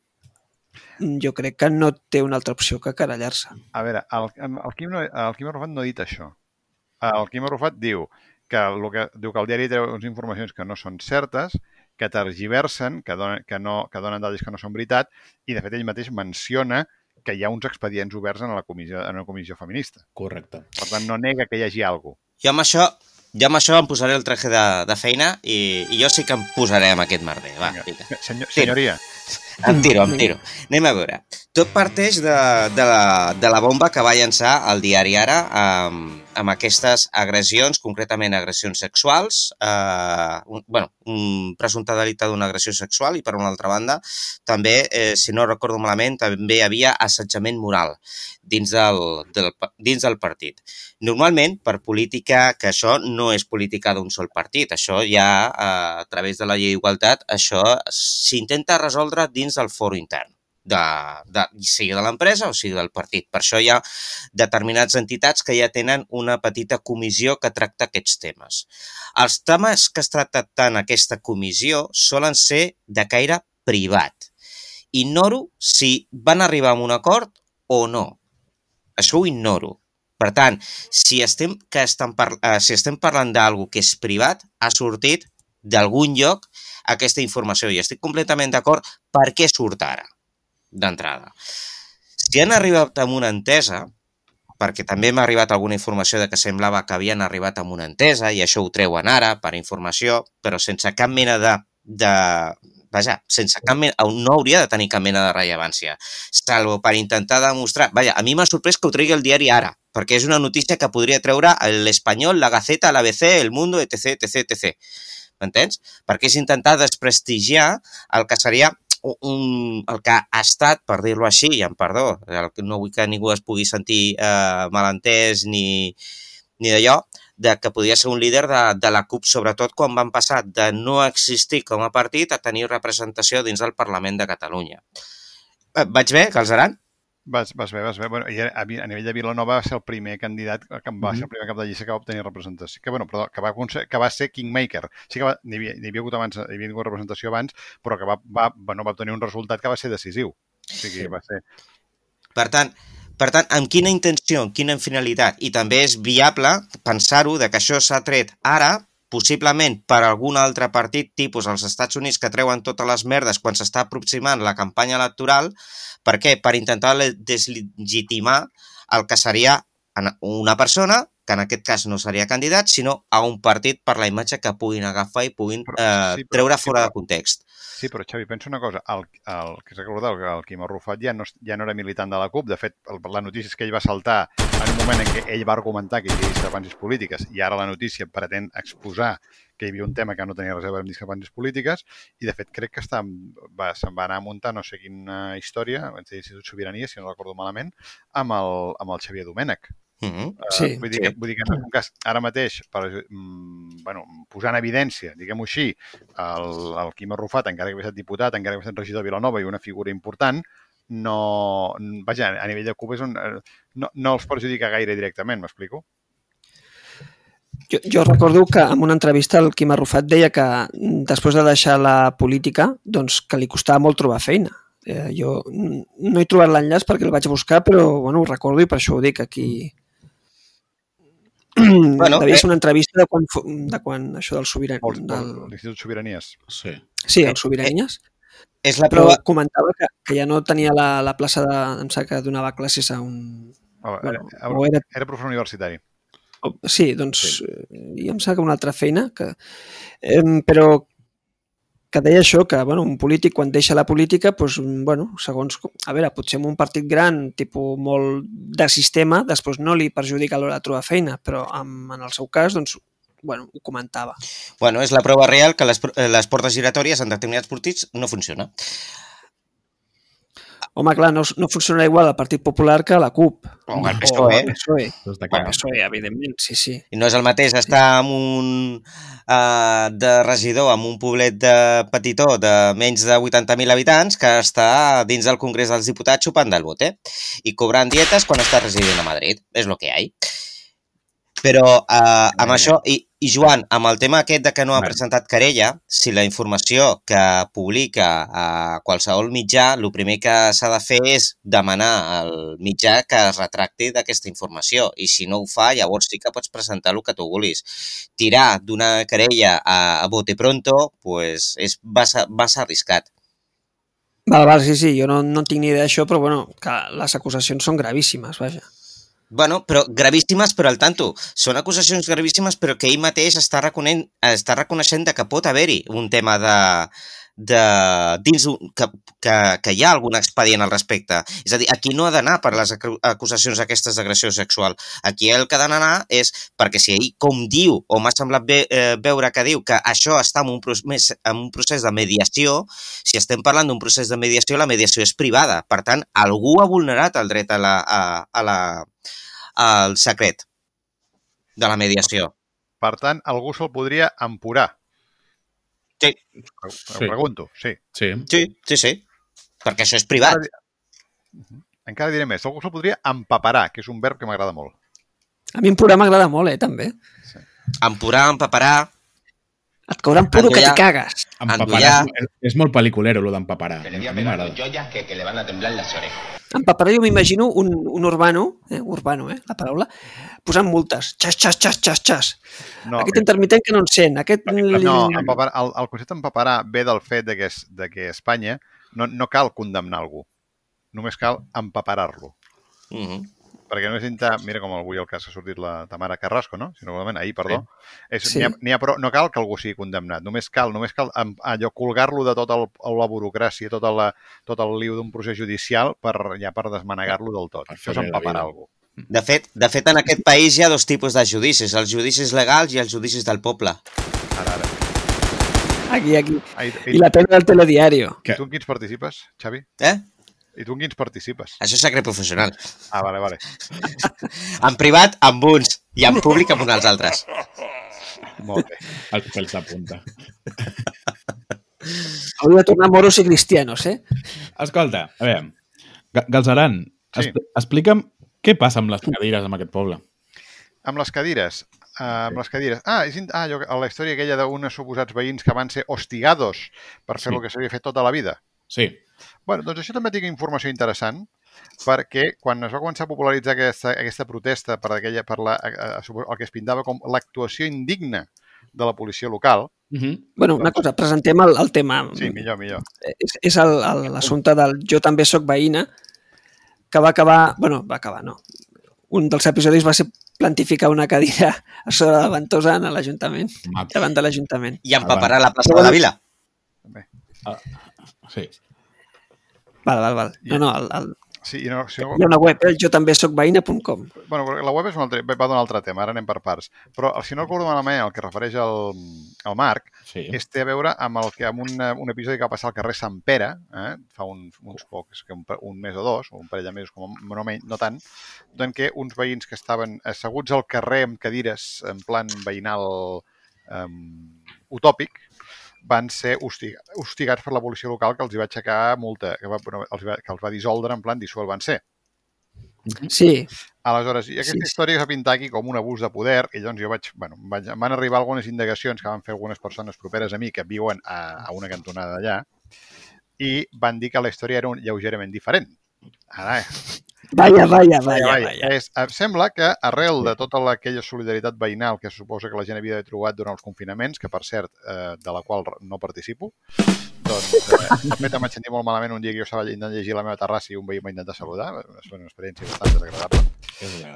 jo crec que no té una altra opció que querellar-se. A veure, el, el, Quim, no, el Quim Arrufat no ha dit això. El Quim Arrufat diu que, el que, diu que el diari té unes informacions que no són certes que tergiversen, que donen, que, no, que donen dades que no són veritat, i de fet ell mateix menciona que hi ha uns expedients oberts en la comissió, en la comissió feminista. Correcte. Per tant, no nega que hi hagi alguna cosa. Jo amb això, jo amb això em posaré el traje de, de feina i, i jo sí que em posaré amb aquest merder. Va, vinga. Senyor, senyoria, Em tiro, em tiro. Anem a veure. Tot parteix de, de, la, de la bomba que va llançar el diari Ara amb, amb aquestes agressions, concretament agressions sexuals, eh, un, bueno, un presumpte delicte d'una agressió sexual i, per una altra banda, també, eh, si no recordo malament, també hi havia assetjament moral dins del, del, dins del partit. Normalment, per política, que això no és política d'un sol partit, això ja, eh, a través de la llei d'igualtat, això s'intenta resoldre dins del foro intern de, de, sigui de l'empresa o sigui del partit. Per això hi ha determinades entitats que ja tenen una petita comissió que tracta aquests temes. Els temes que es tracten en aquesta comissió solen ser de caire privat. Ignoro si van arribar a un acord o no. Això ho ignoro. Per tant, si estem, que estem, par eh, si estem parlant d'algú que és privat, ha sortit d'algun lloc aquesta informació i estic completament d'acord per què surt ara, d'entrada. Si han arribat amb una entesa, perquè també m'ha arribat alguna informació de que semblava que havien arribat amb una entesa i això ho treuen ara per informació, però sense cap mena de, de vaja, sense cap mena, no hauria de tenir cap mena de rellevància, salvo per intentar demostrar... Vaja, a mi m'ha sorprès que ho tregui el diari ara, perquè és una notícia que podria treure l'Espanyol, la Gaceta, l'ABC, el Mundo, etc, etc, etc. M'entens? Perquè és intentar desprestigiar el que seria un, el que ha estat, per dir-lo així, i em perdó, no vull que ningú es pugui sentir eh, malentès ni, ni d'allò, de que podia ser un líder de, de la CUP, sobretot quan van passar de no existir com a partit a tenir representació dins del Parlament de Catalunya. Eh, vaig bé, Calzaran? Vas, vas bé, vas bé. Bueno, i a, a nivell de Vilanova va ser el primer candidat, que va ser Mhm. el primer cap de llista que va obtenir representació. Que, bueno, perdó, que va, que va ser Kingmaker. Sí que n'hi havia, havia hagut abans, hi havia hagut representació abans, però que va, va, bueno, va obtenir un resultat que va ser decisiu. O sigui, Sí. va ser... Per tant, per tant, amb quina intenció, amb quina finalitat? I també és viable pensar-ho de que això s'ha tret ara, possiblement per algun altre partit tipus als Estats Units que treuen totes les merdes quan s'està aproximant la campanya electoral. Per què? Per intentar le- deslegitimar el que seria una persona que en aquest cas no seria candidat, sinó a un partit per la imatge que puguin agafar i puguin Però- eh, sí, però- treure sí, fora però- de context. Sí, però Xavi, pensa una cosa, el, el que s'ha recordat, el, Quim Arrufat ja no, ja no era militant de la CUP, de fet, el, la notícia és que ell va saltar en un moment en què ell va argumentar que hi havia discrepàncies polítiques i ara la notícia pretén exposar que hi havia un tema que no tenia res a veure amb discrepàncies polítiques i de fet crec que està, va, se'n va anar a muntar no sé quina història, va ser l'Institut Sobirania, si no recordo malament, amb el, amb el Xavier Domènech. Mm -hmm. Uh, Sí, vull dir, sí. que, vull dir que en un cas, ara mateix, per, mm, bueno, posar en evidència, diguem-ho així, el, el Quim Arrufat, encara que havia estat diputat, encara que havia estat regidor de Vilanova i una figura important, no... Vaja, a nivell de CUP és un, eh, no, no els perjudica gaire directament, m'explico? Jo, jo recordo que en una entrevista el Quim Arrufat deia que després de deixar la política doncs que li costava molt trobar feina. Eh, jo no he trobat l'enllaç perquè el vaig buscar, però bueno, ho recordo i per això ho dic aquí. [CLEARS THROAT] Bueno, Devia eh. ser una entrevista de quan, de quan això del sobirà... El- Del, L'Institut Sobiranies. Sí. sí, eh, el Sobiranies. És la Però prova... comentava que, que ja no tenia la, la plaça de... Em sap que donava classes a un... Oh, Bueno, era, o era era professor universitari. O- Sí, doncs sí. i em sembla que una altra feina que, eh, però que deia això, que bueno, un polític quan deixa la política, doncs, bueno, segons, a veure, potser en un partit gran, tipus molt de sistema, després no li perjudica l'hora de trobar feina, però en, en el seu cas, doncs, bueno, ho comentava. Bueno, és la prova real que les, eh, les portes giratòries en determinats partits no funciona. Home, clar, no, no funciona igual el Partit Popular que la CUP. O el PSOE. el PSOE. El. PSOE, evidentment, sí, sí. I no és el mateix estar amb un uh, de regidor amb un poblet de petitó de menys de 80.000 habitants que està dins del Congrés dels Diputats xupant del bote i cobrant dietes quan està residint a Madrid. És el que hi ha. Però uh, amb això, i I Joan, amb el tema aquest de que no ha presentat querella, si la informació que publica a qualsevol mitjà, el primer que s'ha de fer és demanar al mitjà que es retracti d'aquesta informació. I si no ho fa, llavors sí que pots presentar el que tu vulguis. Tirar d'una querella a, a bote pronto pues, és massa, massa arriscat. Val, val, sí, sí, jo no, no en tinc ni idea d'això, però bueno, que les acusacions són gravíssimes, vaja. Bueno, però gravíssimes, però al tanto. Són acusacions gravíssimes, però que ell mateix està, reconent, està reconeixent de que pot haver-hi un tema de, de dins que, que, que hi ha algun expedient al respecte. És a dir, aquí no ha d'anar per les acu- acusacions aquestes d'agressió sexual. Aquí el que ha d'anar és perquè si ell, com diu, o m'ha semblat ve, eh, veure que diu que això està en un, procés, en un procés de mediació, si estem parlant d'un procés de mediació, la mediació és privada. Per tant, algú ha vulnerat el dret a la, a, a la, al secret de la mediació. Per tant, algú se'l podria empurar. Sí. Ho Sí. pregunto, sí. Sí. Sí, sí, sí. Perquè això és privat. Mhm. Encara diré més, algú se'l podria empaparar, que és un verb que m'agrada molt. A mi en pura m'agrada molt, eh, també. Empurar, empaparar... Et cauran puro que t'hi cagues. Empaparar és, és molt pel·liculero, lo d'empaparar. Que joyas que, que le van a temblar las orejas. En paperó jo m'imagino un, un urbano, eh, urbano, eh, la paraula, posant multes. Xas, xas, xas, xas, xas. No, Aquest intermitent que no en sent, aquest... no empapar, el, el concepte empaparar ve del fet de que, es, de que a Espanya no, no cal condemnar algú, només cal empaparar-lo. Uh -huh. Perquè no és intentar, mira com avui el cas ha sortit la Tamara Carrasco, no? Si no ahir, perdó. És, Sí. ha, ha prou, no cal que algú sigui condemnat, només cal, només cal allò colgar-lo de tota el, la burocràcia, tota la, tot el liu d'un procés judicial per, ja per desmanegar-lo del tot. Això és empaparar algú. De fet, de fet, en aquest país hi ha dos tipus de judicis, els judicis legals i els judicis del poble. Ara, ara. Aquí, aquí. I, I la pena del telediario. I tu en quins participes, Xavi? Eh? I tu en quins participes? Això és secret professional. Ah, vale, vale. [LAUGHS] En privat, amb uns, i en públic, amb uns altres. Molt bé. Els pèls de punta. Hauria de tornar moros i cristianos, eh? Escolta, a veure, Ga- Galzeran, Sí. explica'm què passa amb les cadires en aquest poble. Amb les cadires. Uh, amb les cadires. Ah, és, in- ah allò, la història aquella d'uns suposats veïns que van ser hostigados per fer Sí. el que s'havia fet tota la vida. Sí, Bueno, doncs això també tinc informació interessant perquè quan es va començar a popularitzar aquesta, aquesta protesta per, aquella, per la, el que es pintava com l'actuació indigna de la policia local, uh -huh. Bueno, una cosa, presentem el, el tema. sí, millor, millor. És, és l'assumpte del Jo també sóc veïna, que va acabar... bueno, va acabar, no. Un dels episodis va ser plantificar una cadira a sobre de ventosa en l'Ajuntament, davant de l'Ajuntament. I empaparar la plaça de la vila. Sí. Val, val, val. No, no, el, el, Sí, i no, si no, hi ha una web, eh? jo també sóc veïna.com. bueno, la web és un altre, va d'un altre tema, ara anem per parts. Però si no recordo malament el que refereix al, al Marc, Sí. és té a veure amb, el que, amb un, un episodi que va passar al carrer Sant Pere, eh, fa un, uns pocs, que un, un mes o dos, o un parell de mesos, com a- no, menys, no tant, en què uns veïns que estaven asseguts al carrer amb cadires en plan veïnal eh, utòpic, van ser hostiga, hostigats per la policia local que els hi va aixecar multa, que, va, bueno, els va, que els va dissoldre en plan dissuel van ser. Sí, Aleshores, i aquesta Sí, història es va pintar aquí com un abús de poder i llavors jo vaig, bueno, em vaig, van arribar algunes indagacions que van fer algunes persones properes a mi que viuen a, a una cantonada d'allà i van dir que la història era un lleugerament diferent. Ara, eh, Vaya, vaya, vaya, vaya. És, em sembla que arrel de tota la, aquella solidaritat veïnal que suposa que la gent havia trobat durant els confinaments, que per cert, eh, de la qual no participo, doncs, eh, em vaig sentir molt malament un dia que jo estava intentant llegir a la meva terrassa i un veí em va intentar saludar, és una experiència bastant desagradable.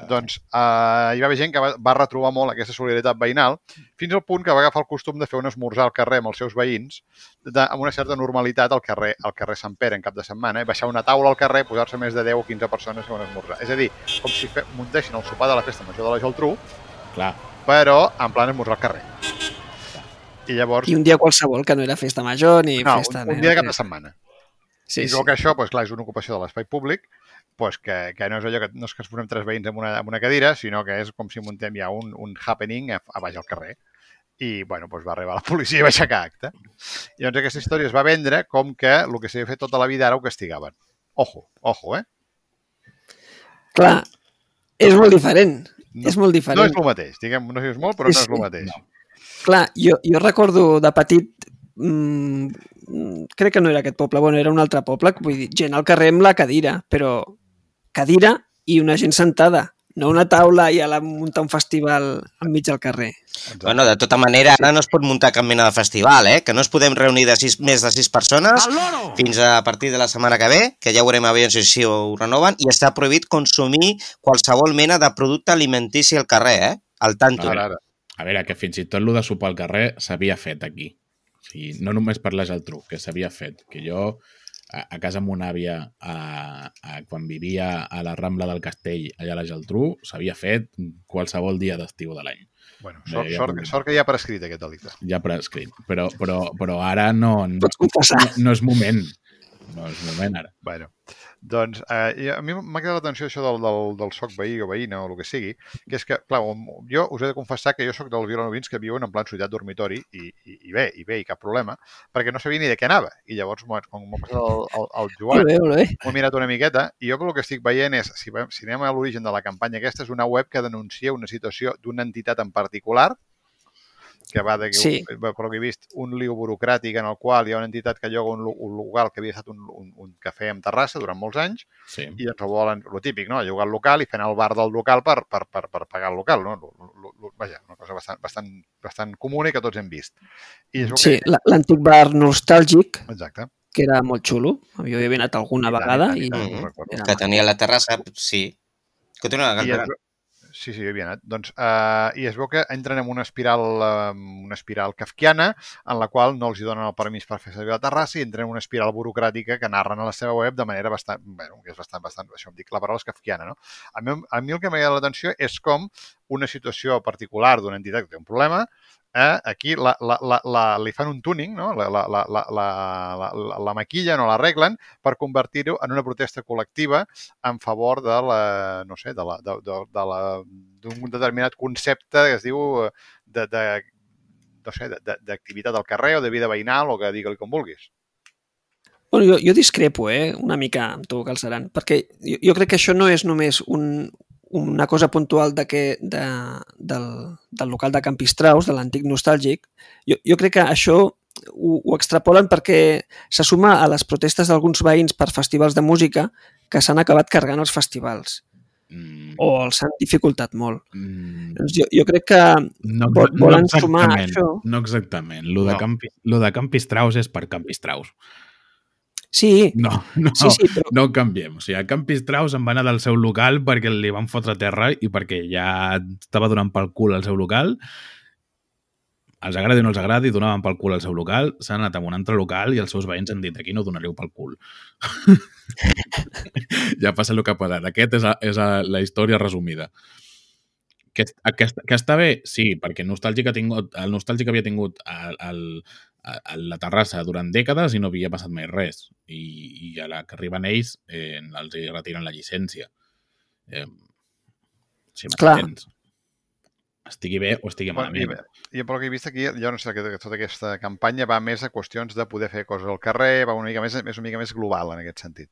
Doncs eh, hi va haver gent que va, va retrobar molt aquesta solidaritat veïnal, fins al punt que va agafar el costum de fer un esmorzar al carrer amb els seus veïns, de, amb una certa normalitat al carrer, al carrer Sant Pere en cap de setmana, eh? baixar una taula al carrer, posar-se més de 10 o 15 persones a un esmorzar. És a dir, com si fe, muntessin el sopar de la festa major de la Geltrú, Clar. però en plan esmorzar al carrer. I llavors... I un dia qualsevol, que no era festa major ni no, festa... un, un dia de cap de setmana. Sí, I sí. que això, doncs, clar, és una ocupació de l'espai públic, doncs que, que no és allò que no és que es posem tres veïns en una, en una cadira, sinó que és com si muntem ja un, un happening a, a baix al carrer. I, bueno, doncs va arribar la policia i va aixecar acte. I llavors aquesta història es va vendre com que el que s'havia fet tota la vida ara ho castigaven. Ojo, ojo, eh? Clar, és molt diferent. No, és molt no diferent. és el mateix, diguem, no és molt, però Sí, no és el mateix. No. Clar, jo, jo recordo de petit, mm, crec que no era aquest poble, bueno, era un altre poble, vull dir, gent al carrer amb la cadira, però cadira i una gent sentada, no una taula i a la muntar un festival enmig del carrer. Bueno, de tota manera, ara no es pot muntar cap mena de festival, eh? Que no ens podem reunir de sis, més de sis persones fins a partir de la setmana que ve, que ja veurem a veure si ho renoven, i està prohibit consumir qualsevol mena de producte alimentici al carrer, eh? Al tanto. Ara, ara. A veure, que fins i tot el de sopar al carrer s'havia fet aquí. O sigui, no només per la Geltrú, que s'havia fet. Que jo, a, a casa amb una àvia, a, a, quan vivia a la Rambla del Castell, allà a la Geltrú, s'havia fet qualsevol dia d'estiu de l'any. Bueno, sort, ja sort, sort que ja ha prescrit aquest delicte. Ja prescrit. Però, però, però ara no, no, confessar. no és moment. No és moment ara. Bueno, doncs eh, a mi m'ha quedat l'atenció això del, del, del soc veí o veïna o el que sigui, que és que, clar, jo us he de confessar que jo sóc dels vilanovins que viuen en plan ciutat dormitori i, i, i bé, i bé, i cap problema, perquè no sabia ni de què anava. I llavors, quan m'ha passat el, el, el Joan, Molt bé, molt bé. ho he mirat una miqueta i jo el que estic veient és, si, si anem a l'origen de la campanya aquesta, és una web que denuncia una situació d'una entitat en particular que va de que, Sí. per lo que he vist, un lío burocràtic en el qual hi ha una entitat que lloga un, un local que havia estat un, un, un cafè amb terrassa durant molts anys Sí. i ens ho volen, lo típic, no? llogar el local i fer anar al bar del local per, per, per, per pagar el local. No? Lo, lo, lo, vaja, una cosa bastant, bastant, bastant comuna i que tots hem vist. I és el Sí, que... la- l'antic bar nostàlgic, Exacte. que era molt xulo. Jo hi havia anat alguna I tant, vegada i i, tant, i tant, Mhm. ho recordo. era Que tenia la terrassa, sí. Continua, I sí, sí, hi havia anat. Doncs, uh, I es veu que entren en una espiral, uh, una espiral kafkiana en la qual no els hi donen el permís per fer servir la terrassa i entren en una espiral burocràtica que narren a la seva web de manera bastant, bueno, que és bastant, bastant, això em dic, la paraula és kafkiana, no? A mi, a mi el que m'ha agradat l'atenció és com una situació particular d'una entitat que té un problema eh, aquí la, la, la, la, li fan un tuning, no? la, la, la, la, la, la, maquillen o l'arreglen per convertir-ho en una protesta col·lectiva en favor de la, no sé, de la, de, de, de la, d'un determinat concepte que es diu eh, de, de, no sé, d'activitat al carrer o de vida veïnal o que digue-li com vulguis. Bueno, jo, jo discrepo, eh, una mica amb tu, Calceran, perquè jo, jo crec que això no és només un, una cosa puntual de que, de, del, del local de Campistraus, de l'antic nostàlgic. Jo, jo crec que això ho, ho extrapolen perquè se suma a les protestes d'alguns veïns per festivals de música que s'han acabat carregant els festivals Mm, o els han dificultat molt. mm, Doncs jo, jo crec que no, vol- volen sumar exactament, això. No exactament. Lo de, No. Campi, lo de Campistraus és per Campistraus. Sí, No, no, sí, sí, però no canviem. O sigui, el Campistraus en va anar del seu local perquè li van fotre terra i perquè ja estava donant pel cul al seu local. Els agradi o no els agradi, donaven pel cul al seu local, s'han anat a un altre local i els seus veïns han dit aquí no donareu pel cul. [LAUGHS] ja passa el que ha passat. Aquest és, a, és a, la història resumida. Que, aquest, que està bé? Sí, perquè el Nostàlgic, ha tingut, el Nostàlgic havia tingut el, el, a la terrassa durant dècades i no havia passat mai res. I, i a la que arriben ells eh, els hi retiren la llicència. Eh, si m'entens. Estigui bé o estigui malament. I, I pel que he vist aquí, jo no sé, que tota aquesta campanya va més a qüestions de poder fer coses al carrer, va una mica més, més una mica més global en aquest sentit.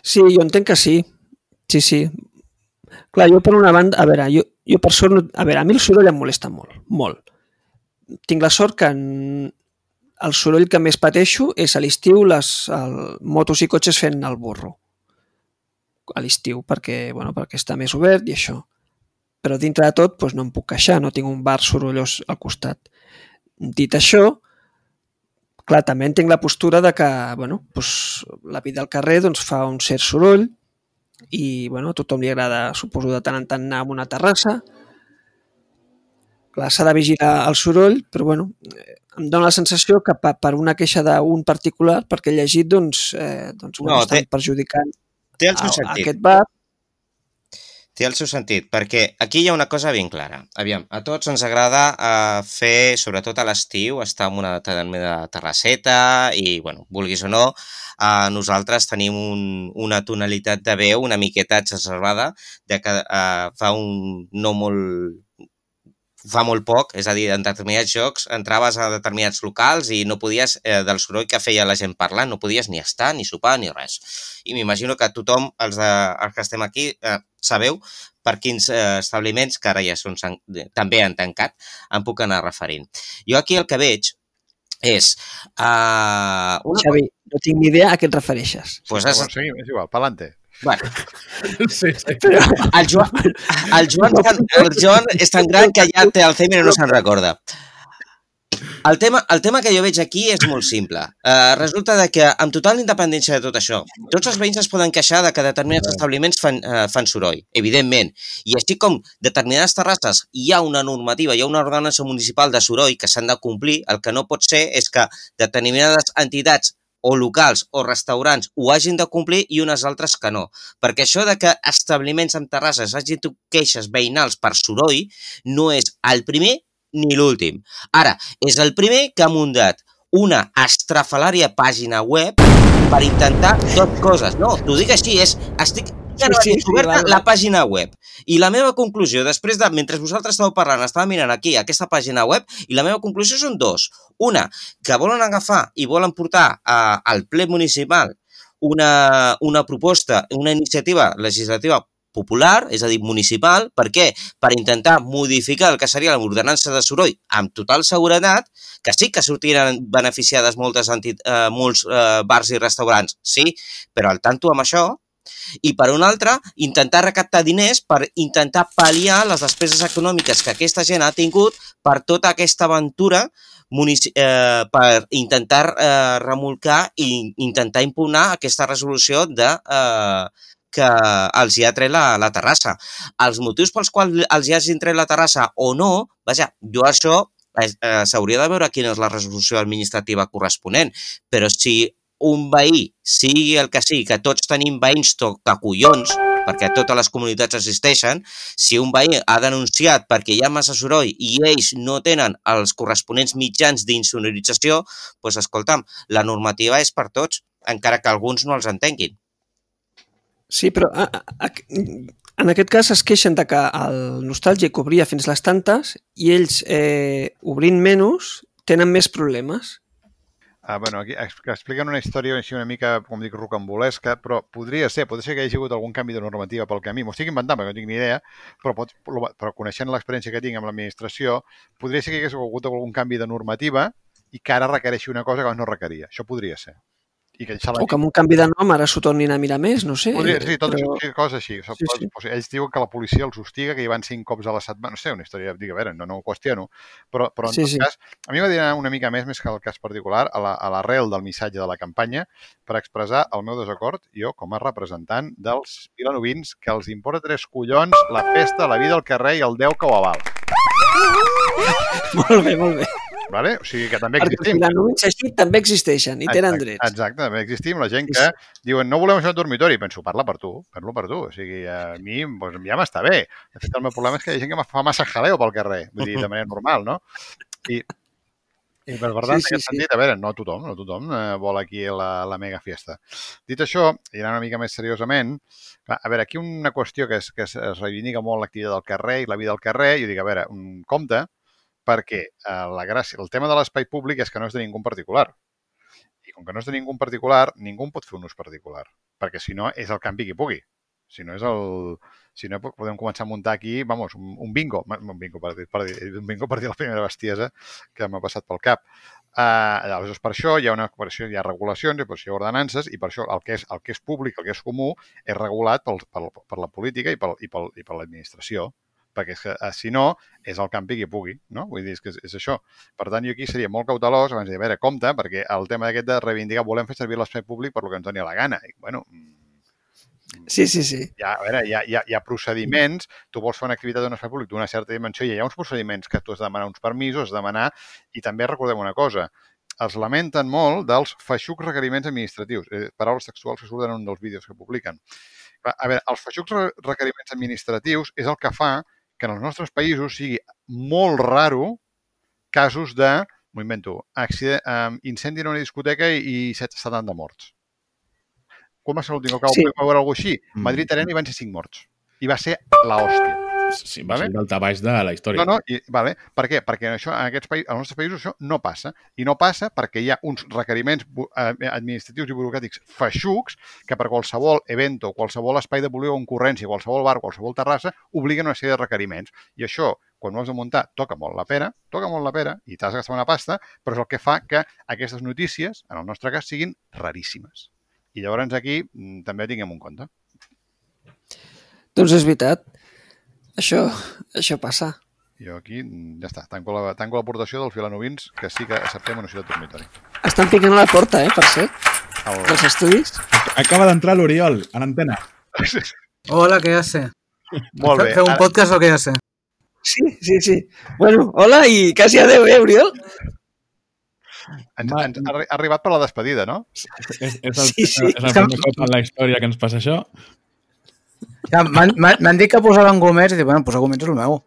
Sí, jo entenc que sí. Sí, sí. Clar, jo per una banda, a veure, jo, jo per sort, no, a veure, a mi el soroll em molesta molt, molt. Tinc la sort que el soroll que més pateixo és a l'estiu les el, motos i cotxes fent el burro. A l'estiu, perquè, bueno, perquè està més obert i això. Però dintre de tot doncs no em puc queixar, no tinc un bar sorollós al costat. Dit això, clar, també entenc la postura de que bueno, doncs, la vida al carrer doncs, fa un cert soroll i bueno, a tothom li agrada, suposo, de tant en tant anar a una terrassa. Clar, s'ha de vigilar el soroll, però bueno, eh, em dóna la sensació que per, per una queixa d'un particular, perquè he llegit, doncs, eh, doncs bueno, No, estan té- perjudicant Té el a, seu a sentit. aquest bar. Té el seu sentit, perquè aquí hi ha una cosa ben clara. Aviam, a tots ens agrada eh, fer, sobretot a l'estiu, estar en una determinada terrasseta i, bueno, vulguis o no, eh, nosaltres tenim un, una tonalitat de veu una miqueta exacerbada de que eh, fa un no molt fa molt poc, és a dir, en determinats jocs entraves a determinats locals i no podies, eh, del soroll que feia la gent parlant, no podies ni estar, ni sopar, ni res. I m'imagino que tothom, els, de, els que estem aquí, eh, sabeu per quins eh, establiments, que ara ja són, també han tancat, em puc anar referint. Jo aquí el que veig és... Uh, una... Xavi, no tinc ni idea a què et refereixes. Pues és... Bueno, seguim, és igual, pa'lante. Bueno. [LAUGHS] Sí, sí. El, Joan, el, Joan, el Joan és tan gran que ja té Alzheimer i no se'n recorda. El tema, el tema que jo veig aquí és molt simple. Uh, resulta de que, amb total independència de tot això, tots els veïns es poden queixar de que determinats establiments fan, uh, fan soroll, evidentment. I així com determinades terrasses hi ha una normativa, hi ha una ordenança municipal de soroll que s'han de complir, el que no pot ser és que determinades entitats o locals o restaurants ho hagin de complir i unes altres que no. Perquè això de que establiments amb terrasses hagin queixes veïnals per soroll no és el primer ni l'últim. Ara, és el primer que ha muntat una estrafalària pàgina web per intentar dues coses. No, t'ho dic així, és, estic ja no sí, sí, oberta sí, la pàgina web. I la meva conclusió, després de, mentre vosaltres estàveu parlant, estava mirant aquí aquesta pàgina web, i la meva conclusió són dos. Una, que volen agafar i volen portar a, al ple municipal una, una proposta, una iniciativa legislativa popular, és a dir, municipal. Per què? Per intentar modificar el que seria l'ordenança de soroll amb total seguretat, que sí que sortiran beneficiades moltes eh, molts eh, bars i restaurants, sí, però al tanto amb això, i per una altra, intentar recaptar diners per intentar pal·liar les despeses econòmiques que aquesta gent ha tingut per tota aquesta aventura eh, per intentar eh, remolcar i intentar impugnar aquesta resolució de eh, que els hi ha tret la, la terrassa. Els motius pels quals els hi hagin tret la terrassa o no, vaja, jo això eh, eh, s'hauria de veure quina és la resolució administrativa corresponent, però si un veí, sigui el que sigui, que tots tenim veïns collons, perquè totes les comunitats existeixen, si un veí ha denunciat perquè hi ha massa soroll i ells no tenen els corresponents mitjans d'insonorització, doncs escolta'm, la normativa és per tots, encara que alguns no els entenguin. Sí, però a, a, en aquest cas es queixen de que el nostàlgia cobria fins les tantes i ells, eh, obrint menys, tenen més problemes. Ah, bueno, aquí expliquen una història així una mica, com dic, rocambolesca, però podria ser, podria ser que hi hagi hagut algun canvi de normativa pel camí. M'ho estic inventant perquè no tinc ni idea, però, pot, però coneixent l'experiència que tinc amb l'administració, podria ser que hi hagués hagut algun canvi de normativa i que ara requereixi una cosa que abans no requeria. Això podria ser i que o que amb un canvi de nom ara s'ho tornin a mirar més, no sé. Podria, sí, tot però... coses així. Sí, sí. Ells diuen que la policia els hostiga, que hi van cinc cops a la setmana. No sé, una història, dic, a veure, no, no ho qüestiono. Però, però en sí, tot sí. cas, a mi m'agradaria una mica més, més que el cas particular, a l'arrel la, del missatge de la campanya per expressar el meu desacord, jo, com a representant dels vilanovins, que els importa tres collons la festa, la vida al carrer i el Déu que ho aval. [LAUGHS] molt bé, molt bé. Vale? O sigui que també existim. Perquè els així també existeixen i tenen drets. Exacte, també existim. La gent que diuen no volem això al dormitori. Penso, parla per tu, parlo per tu. O sigui, a mi doncs, ja m'està bé. De fet, el meu problema és que hi ha gent que fa massa jaleo pel carrer. Vull dir, de manera normal, no? I, i per, tant, sí, sí, en aquest sí. sentit, a veure, no tothom, no tothom eh, vol aquí la, la mega fiesta. Dit això, i anant una mica més seriosament, a veure, aquí una qüestió que es, que es reivindica molt l'activitat del carrer i la vida del carrer, jo dic, a veure, un compte, perquè eh, la gràcia, el tema de l'espai públic és que no és de ningú en particular. I com que no és de ningú en particular, ningú pot fer un ús particular, perquè si no és el campi qui pugui. Si no és el... Si no, podem començar a muntar aquí, vamos, un, un bingo. Un bingo per dir, per dir, un bingo per dir la primera bestiesa que m'ha passat pel cap. Uh, aleshores, per això hi ha una per això hi ha regulacions, i per això hi ha ordenances, i per això el que és, el que és públic, el que és comú, és regulat pel, per, per la política i, pel, i, pel, i per l'administració perquè és que, eh, si no, és el campi qui pugui, no? Vull dir, és que és, és això. Per tant, jo aquí seria molt cautelós abans de dir, a veure, compte, perquè el tema d'aquest de reivindicar volem fer servir l'espai públic per lo que ens doni la gana. I, bueno, mm, Sí, sí, sí. Hi ha, a veure, hi ha, hi ha, hi ha procediments, tu vols fer una activitat d'un espai públic d'una certa dimensió i hi ha uns procediments que tu has de demanar uns permisos, has de demanar, i també recordem una cosa, es lamenten molt dels feixucs requeriments administratius, eh, paraules textuals que surten en un dels vídeos que publiquen. A veure, els feixucs requeriments administratius és el que fa que en els nostres països sigui molt raro casos de, m'ho invento, accident, um, incendi en una discoteca i 70 morts. Com va ser l'últim cop que sí. veure alguna així? Mm. Madrid Arena hi van ser 5 morts. I va ser la hòstia. Sí, va Vale. ser el daltabaix de la història. No, no, i, vale. Per què? Perquè en això, en aquests països, als nostres països això no passa. I no passa perquè hi ha uns requeriments eh, administratius i burocràtics feixucs que per qualsevol evento, qualsevol espai de polígon concurrència, qualsevol bar, qualsevol terrassa, obliguen una sèrie de requeriments. I això, quan ho has de muntar, toca molt la pera, toca molt la pera i t'has de gastar una pasta, però és el que fa que aquestes notícies, en el nostre cas, siguin raríssimes. I llavors aquí mm, també tinguem un compte. Doncs és veritat. Això, això passa. Jo aquí, ja està, tanco la- tanco l'aportació del filanovins, que sí que acceptem una ciutat dormitori. Estan picant a la porta, eh, per cert, El... dels estudis. Acaba d'entrar l'Oriol, a l'antena. Hola, ¿qué hace? Molt bé. ¿Fue un podcast o qué hace? Sí, sí, sí. Bueno, hola i quasi adeu, eh, Oriol? Ens, ens ha ha arribat per la despedida, no? És, és el, Sí, sí. és el primer cop en la història que ens passa això. Ja, M'han dit que posaven gomets i dic, bueno, posar gomets és el meu.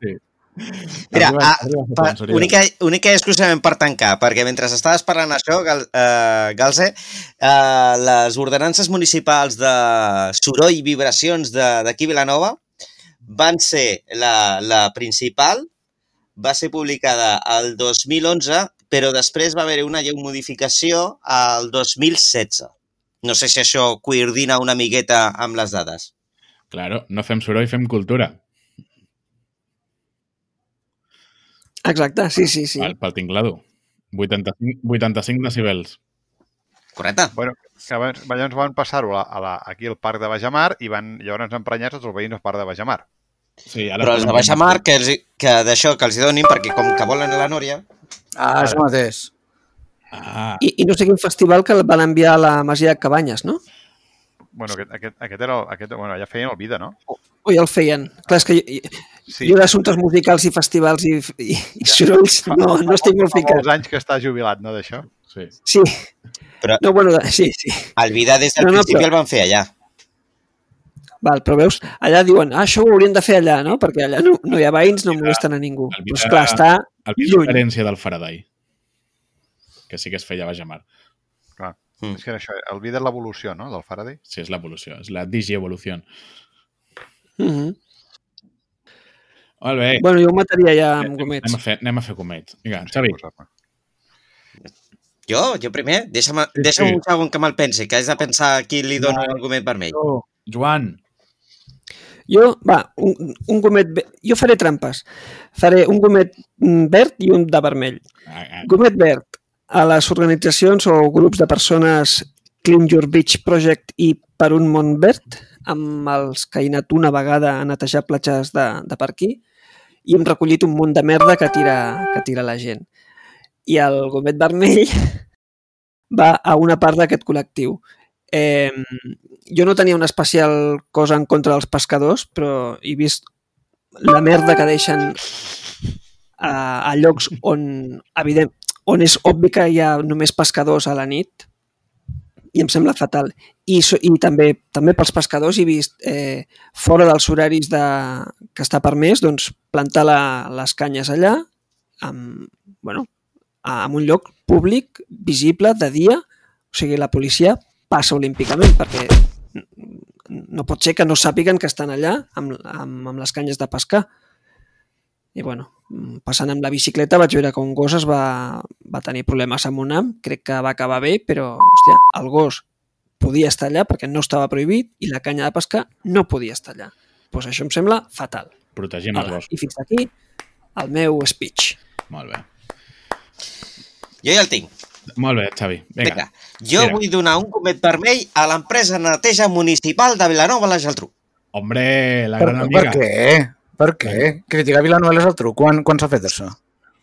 Mira, Arriba- ah, arriba a per, única, única i exclusivament per tancar, perquè mentre estaves parlant això, Gal, eh, Galze, eh, les ordenances municipals de soroll i vibracions de- d'aquí Vilanova van ser la, la principal, va ser publicada el 2011, però després va haver-hi una lleu modificació al 2016. No sé si això coordina una miqueta amb les dades. Claro, no fem soroll, fem cultura. Exacte, sí, sí, sí. Pel, pel tinglado. 85, 85 decibels. Correcte? Bueno, que abans, llavors van passar-ho a, a la, aquí al parc de Bajamar i van llavors emprenyats tots els veïns del parc de Bajamar. Sí, Però els de Baixamar, que, els, que d'això que els hi donin, perquè com que volen la Nòria, Ah, això mateix. Ah, I, I no sé quin festival que el van enviar a la Masia de Cabanyes, no? Bueno, aquest, aquest, aquest era el, aquest, bueno, ja feien el vida, no? O ja el feien? Clar, és que jo, Sí. jo d'assumptes musicals i festivals i, i, i sorolls no, no estic molt Fa ficat. molts anys que està jubilat, no, d'això? sí. Sí. Però- No, bueno, sí, sí. el Vida des del No, no, principi però- el van fer allà. Val, però veus, allà diuen, ah, això ho haurien de fer allà, no? Perquè allà no, no hi ha veïns, no molesten a ningú. el Però, Vita- esclar, està... El vídeo Lluny. herència del Faraday. Que sí que es feia a Baixamar. Mm. És que era això, el vida és l'evolució, no?, del Faraday. Sí, és l'evolució. És la digievolució. Mm -hmm. Molt bé. Bueno, jo ho mataria ja amb anem, gomets. a fer, anem a fer comets. Vinga, Xavi. Jo, jo primer, deixa'm, Sí, deixa'm sí. un segon que me'l pensi, que haig de pensar a qui li dono el gomet vermell. Jo, Joan. Jo, va, un, un gomet... ve- Jo faré trampes. Faré un gomet mm, verd i un de vermell. Ah, ah, Gomet verd a les organitzacions o grups de persones Clean Your Beach Project i Per un món verd, amb els que he anat una vegada a netejar platges de, de per aquí i hem recollit un munt de merda que tira, que tira la gent. I el gomet vermell [LAUGHS] va a una part d'aquest col·lectiu. Eh, jo no tenia una especial cosa en contra dels pescadors, però he vist la merda que deixen a, a llocs on, evident, on és obvi que hi ha només pescadors a la nit i em sembla fatal. I, i també també pels pescadors he vist eh, fora dels horaris de, que està permès doncs, plantar la, les canyes allà amb, bueno, en un lloc públic, visible, de dia, o sigui, la policia passa olímpicament perquè no pot ser que no sàpiguen que estan allà amb, amb, amb les canyes de pescar. I bueno, mm, passant amb la bicicleta vaig veure que un gos es va, va tenir problemes amb un am, crec que va acabar bé, però hòstia, el gos podia estar allà perquè no estava prohibit i la canya de pescar no podia estar allà. Doncs això em sembla fatal. protegim els boscos. I fins aquí el meu speech. Molt bé. Jo ja el tinc. Molt bé, Xavi. Vinga. Vinga. Jo Mira. vull donar un gomet vermell a l'empresa neteja municipal de Vilanova la Geltrú. Hombre, la Per, gran per amiga. què? Per què? Criticar Vilanueva és el truc. Quan, quan s'ha fet això?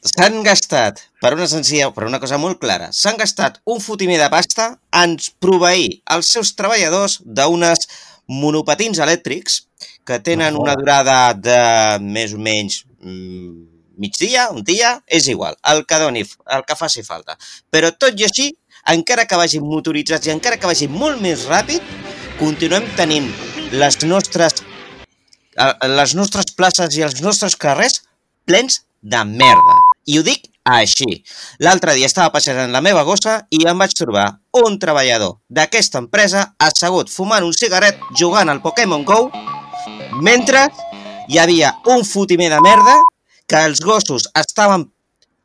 S'han gastat, per una senzilla, per una cosa molt clara, s'han gastat un fotimer de pasta en proveir els seus treballadors d'unes monopatins elèctrics que tenen una durada de més o menys mm, migdia, un dia, és igual, el que doni, el que faci falta. Però tot i així, encara que vagin motoritzats i encara que vagin molt més ràpid, continuem tenint les nostres les nostres places i els nostres carrers plens de merda. I ho dic així. L'altre dia estava passejant la meva gossa i em vaig trobar un treballador d'aquesta empresa assegut fumant un cigarret jugant al Pokémon GO mentre hi havia un fotimer de merda que els gossos estaven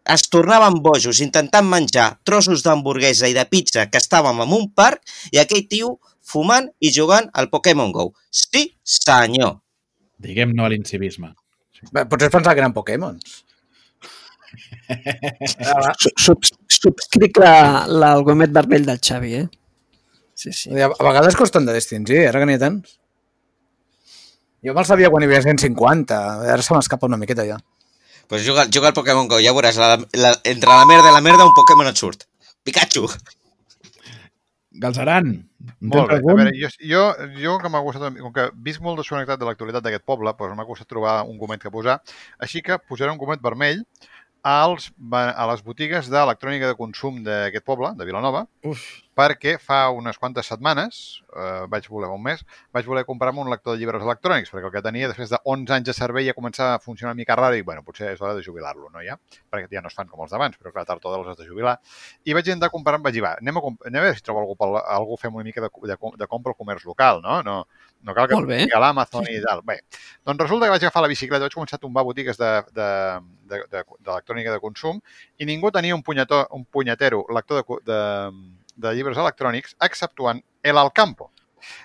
es tornaven bojos intentant menjar trossos d'hamburguesa i de pizza que estàvem en un parc i aquell tio fumant i jugant al Pokémon GO. Sí, senyor. Diguem no a l'incivisme. Potser es pensava que eren Pokémons. Su- Sub, subscric la- l'argument vermell del Xavi, eh? Sí, sí. A a vegades costen de distingir, ara que n'hi ha tants. Jo me'l sabia quan hi havia 150, ara se m'escapa una miqueta ja. Pues juga, juga al Pokémon GO, ja veuràs, la, la, entre la merda i la merda un Pokémon et surt. Pikachu! Galzeran, en Molt bé. A veure, jo, jo, jo que m'ha gustat, com que visc molt desconnectat de l'actualitat d'aquest poble, doncs m'ha gustat trobar un gomet que posar. Així que posaré un gomet vermell als, a les botigues d'electrònica de consum d'aquest poble, de Vilanova, Uf, perquè fa unes quantes setmanes, eh, vaig voler un mes, vaig voler comprar-me un lector de llibres electrònics, perquè el que tenia després de 11 anys de servei ja començava a funcionar una mica raro i, bueno, potser és hora de jubilar-lo, no ja? Perquè ja no es fan com els d'abans, però clar, tard o d'hora has de jubilar. I vaig intentar comprar, vaig dir, va, anem a, anem a veure si trobo algú, pel, algú fem una mica de, de, de compra al comerç local, no? No, no cal que a l'Amazon i tal. Bé, doncs resulta que vaig agafar la bicicleta, vaig començar a tombar botigues de- de- de- de- d'electrònica de, de consum i ningú tenia un, punyetó, un punyetero lector de, de, de llibres electrònics, exceptuant el Alcampo.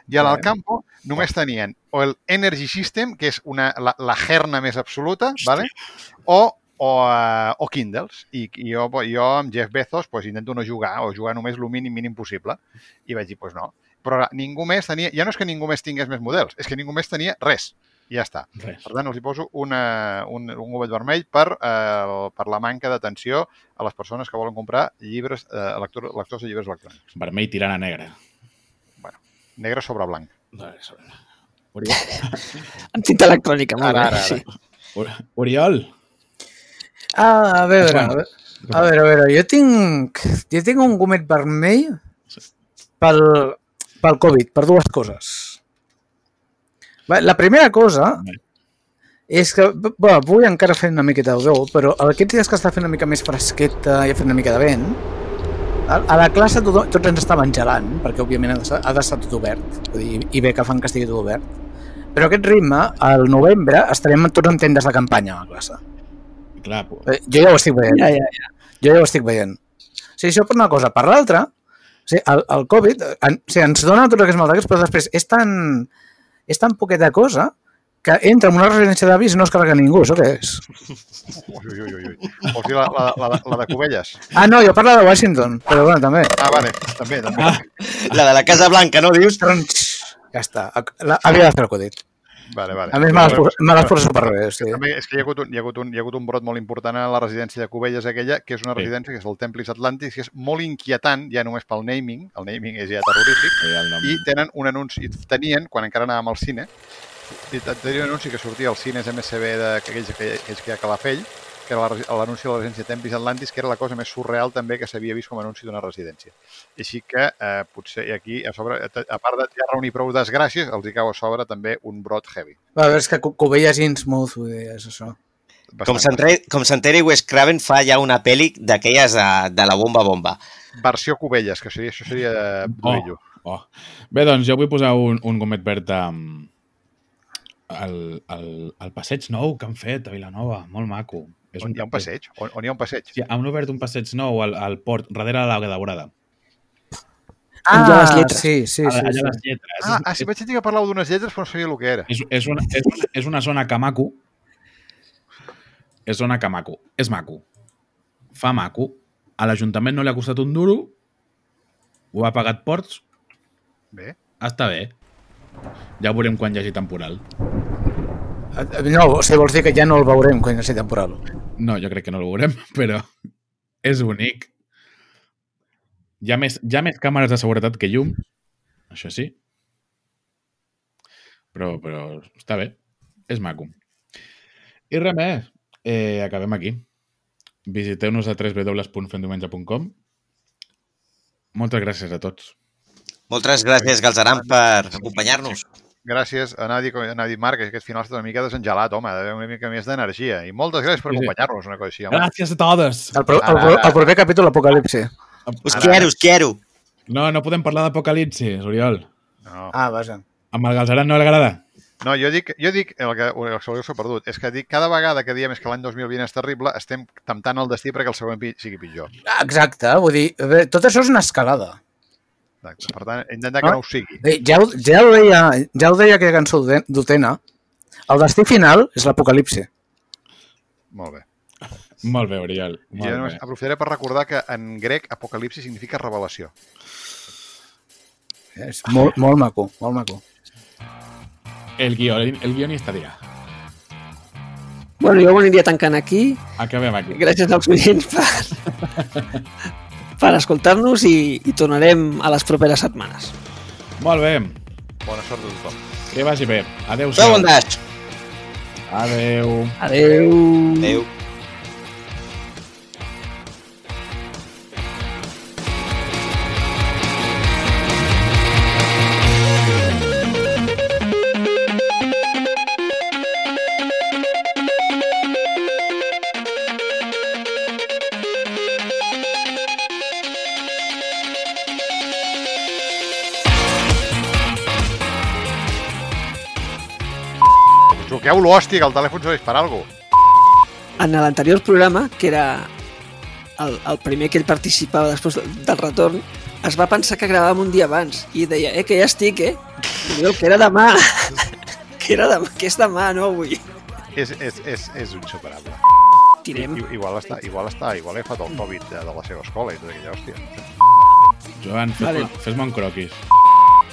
I a l'Alcampo només tenien o el Energy System, que és una, la, la herna més absoluta, vale? o, o, uh, o Kindles. I, i jo, jo amb Jeff Bezos pues, intento no jugar o jugar només el mínim mínim possible. I vaig dir, pues no. Però ningú més tenia... Ja no és que ningú més tingués més models, és que ningú més tenia res. I ja està. res. Per tant, els hi poso una, un, un gomet vermell per, eh, per la manca d'atenció a les persones que volen comprar llibres, eh, lector, lectors de llibres electrònics. Vermell tirant a negre. Negre sobre blanc. Oriol, [LAUGHS] En tinta electrònica, molt Ara, ara, ara. Sí. Ori- Oriol, Ah, a veure, a Bueno. veure, a veure, a veure, jo tinc, jo tinc un gomet vermell pel, pel Covid, per dues coses. La primera cosa és que, bueno, avui encara fent una miqueta de veu, però aquests dies que està fent una mica més fresqueta i ha fet una mica de vent, a, a la classe tot, tots ens estaven gelant, perquè òbviament ha d'estar ha d'estar tot obert, vull dir, i bé que fan que estigui tot obert. Però aquest ritme, al novembre, estarem tots en tendes de campanya a la classe. clar, po- Eh, Jo ja ho estic veient. Ja, ja, ja. Jo ja ho estic veient. O sigui, això per una cosa. Per l'altra, o sigui, el, el Covid en, o sigui, ens dona tots aquests maldecaps, però després és tan, és tan poqueta cosa que entra en una residència d'avis i no es carrega ningú. Això què és? Ui, ui, ui, ui. Vols dir la, la, la, la, la de Cubelles? Ah, no, jo parlo de Washington, però bueno, també. Ah, vale, també, també. Ah. La de la Casa Blanca, no dius? Tronx. Ja està. La, havia de fer el Covid. Vale, vale. A més, me les posa- me les posa superbé. Sí. També és que hi ha, hagut un, hi, ha hagut un, hi ha hagut un brot molt important a la residència de Cubelles aquella, que és una Sí. residència que és el Templis Atlantis, que és molt inquietant, ja només pel naming, el naming és ja terrorífic, nom. i tenen un anunci, tenien, quan encara anàvem al cine, tenien un anunci que sortia als cines MSB d'aquells que, aquells que hi ha a Calafell, que era l'anunci de la residència Templis Atlantis, que era la cosa més surreal també que s'havia vist com a anunci d'una residència. Així que eh, potser i aquí, a, sobre, a part de ja reunir prou desgràcies, els hi cau a sobre també un brot heavy. A veure, és que Cu- Cubelles Innsmouth, vull dir, és això. Com Bastant. com s'enteri Wes Craven fa ja una pel·li d'aquelles de, de la bomba bomba. Versió Cubelles, que seria, això seria durillo. Oh. Bé, doncs jo vull posar un, un gomet verd amb el, el, el passeig nou que han fet a Vilanova. Molt maco. És on hi ha un passeig? On, on hi ha un passeig? Sí, han obert un passeig nou al, al port, darrere de la daurada. Allà les lletres. sí, sí, sí. allà sí. les lletres. Ah, ah, sí, vaig dir que parlàveu d'unes lletres, però no sabia el que era. És, és, una, és, una, és una zona que maco. És zona que maco. És maco. Fa maco. A l'Ajuntament no li ha costat un duro. Ho ha pagat Ports. Bé. Està bé. Ja veurem quan hi hagi temporal. No, o sigui, vols dir que ja no el veurem quan hi hagi temporal. No, jo crec que no el veurem, [LAUGHS] però és bonic. Hi ha més, hi ha més càmeres de seguretat que llum, això sí. Però, però està bé. És maco. I res més. Eh, acabem aquí. Visiteu-nos a www.fendiumenge.com Moltes gràcies a tots. Moltes gràcies, Galzeran, per acompanyar-nos. Gràcies a Nadi, a Nadi Marc, que aquest final està una mica desengelat, home, ha d'haver una mica més d'energia. I moltes gràcies per Sí, sí. acompanyar-nos, una cosa així, home. Gràcies a totes! El, pro, el, pro, el proper capítol Apocalipsi. Us quiero, us quiero. No, no podem parlar d'apocalipsis, Oriol. No. Ah, vaja. Amb el Galzeran no li agrada? No, jo dic, jo dic el que, el que s'ho perdut, és que dic cada vegada que diem és que l'any 2020 és terrible, estem temptant el destí perquè el següent sigui pitjor. Exacte, vull dir, bé, tot això és una escalada. Exacte. Per tant, intentar que Ah. no ho sigui. Bé, ja, ho, ja, ho deia, ja ho deia aquella cançó d'Ute- d'Utena, el destí final és l'apocalipsi. Molt bé. Molt bé, Oriol. Molt jo només bé. aprofitaré per recordar que en grec apocalipsi significa revelació. És molt, molt maco, molt maco. El, guió, el guionista dirà. Bueno, jo ho aniria tancant aquí. Acabem aquí. Gràcies als oients per, [LAUGHS] per escoltar-nos i, i tornarem a les properes setmanes. Molt bé. Bona sort a tothom. Que vagi bé. Adéu-siau. daix. Adéu. Adeu. Adéu. L'hòstia, que el telèfon serveix per alguna cosa. En l'anterior programa, que era el, el primer que ell participava després del retorn, es va pensar que gravàvem un dia abans i deia, eh, que ja estic, eh? I diu que era demà. [LAUGHS] que era demà, que és demà, no avui. És, és, és, és insuperable. Tirem. I, igual està, igual està, igual he fet el Covid de, de la seva escola i tot aquella hòstia. Joan, fes- Vale. fes-me un croquis.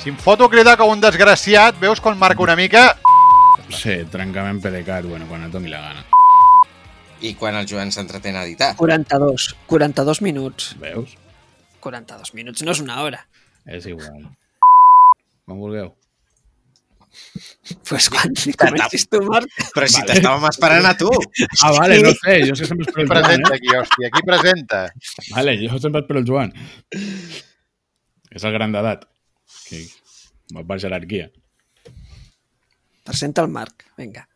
Si em foto cridar com un desgraciat, veus quan marca una mica? Sí, trencament PDeCAT, bueno, quan et doni la gana. I quan el Joan s'entretén a editar. 42. 42 minuts. Veus? 42 minuts, no és una hora. És igual. Com vulgueu. Pues quan li comencis tu, Marc. Però si t'estàvem esperant a tu. Ah, vale, no sé, jo que sempre espero el Joan, presenta eh? aquí, hòstia? Qui presenta? Vale, jo sempre espero el Joan. És el gran d'edat. Que va per jerarquia. Presenta el Marc, vinga.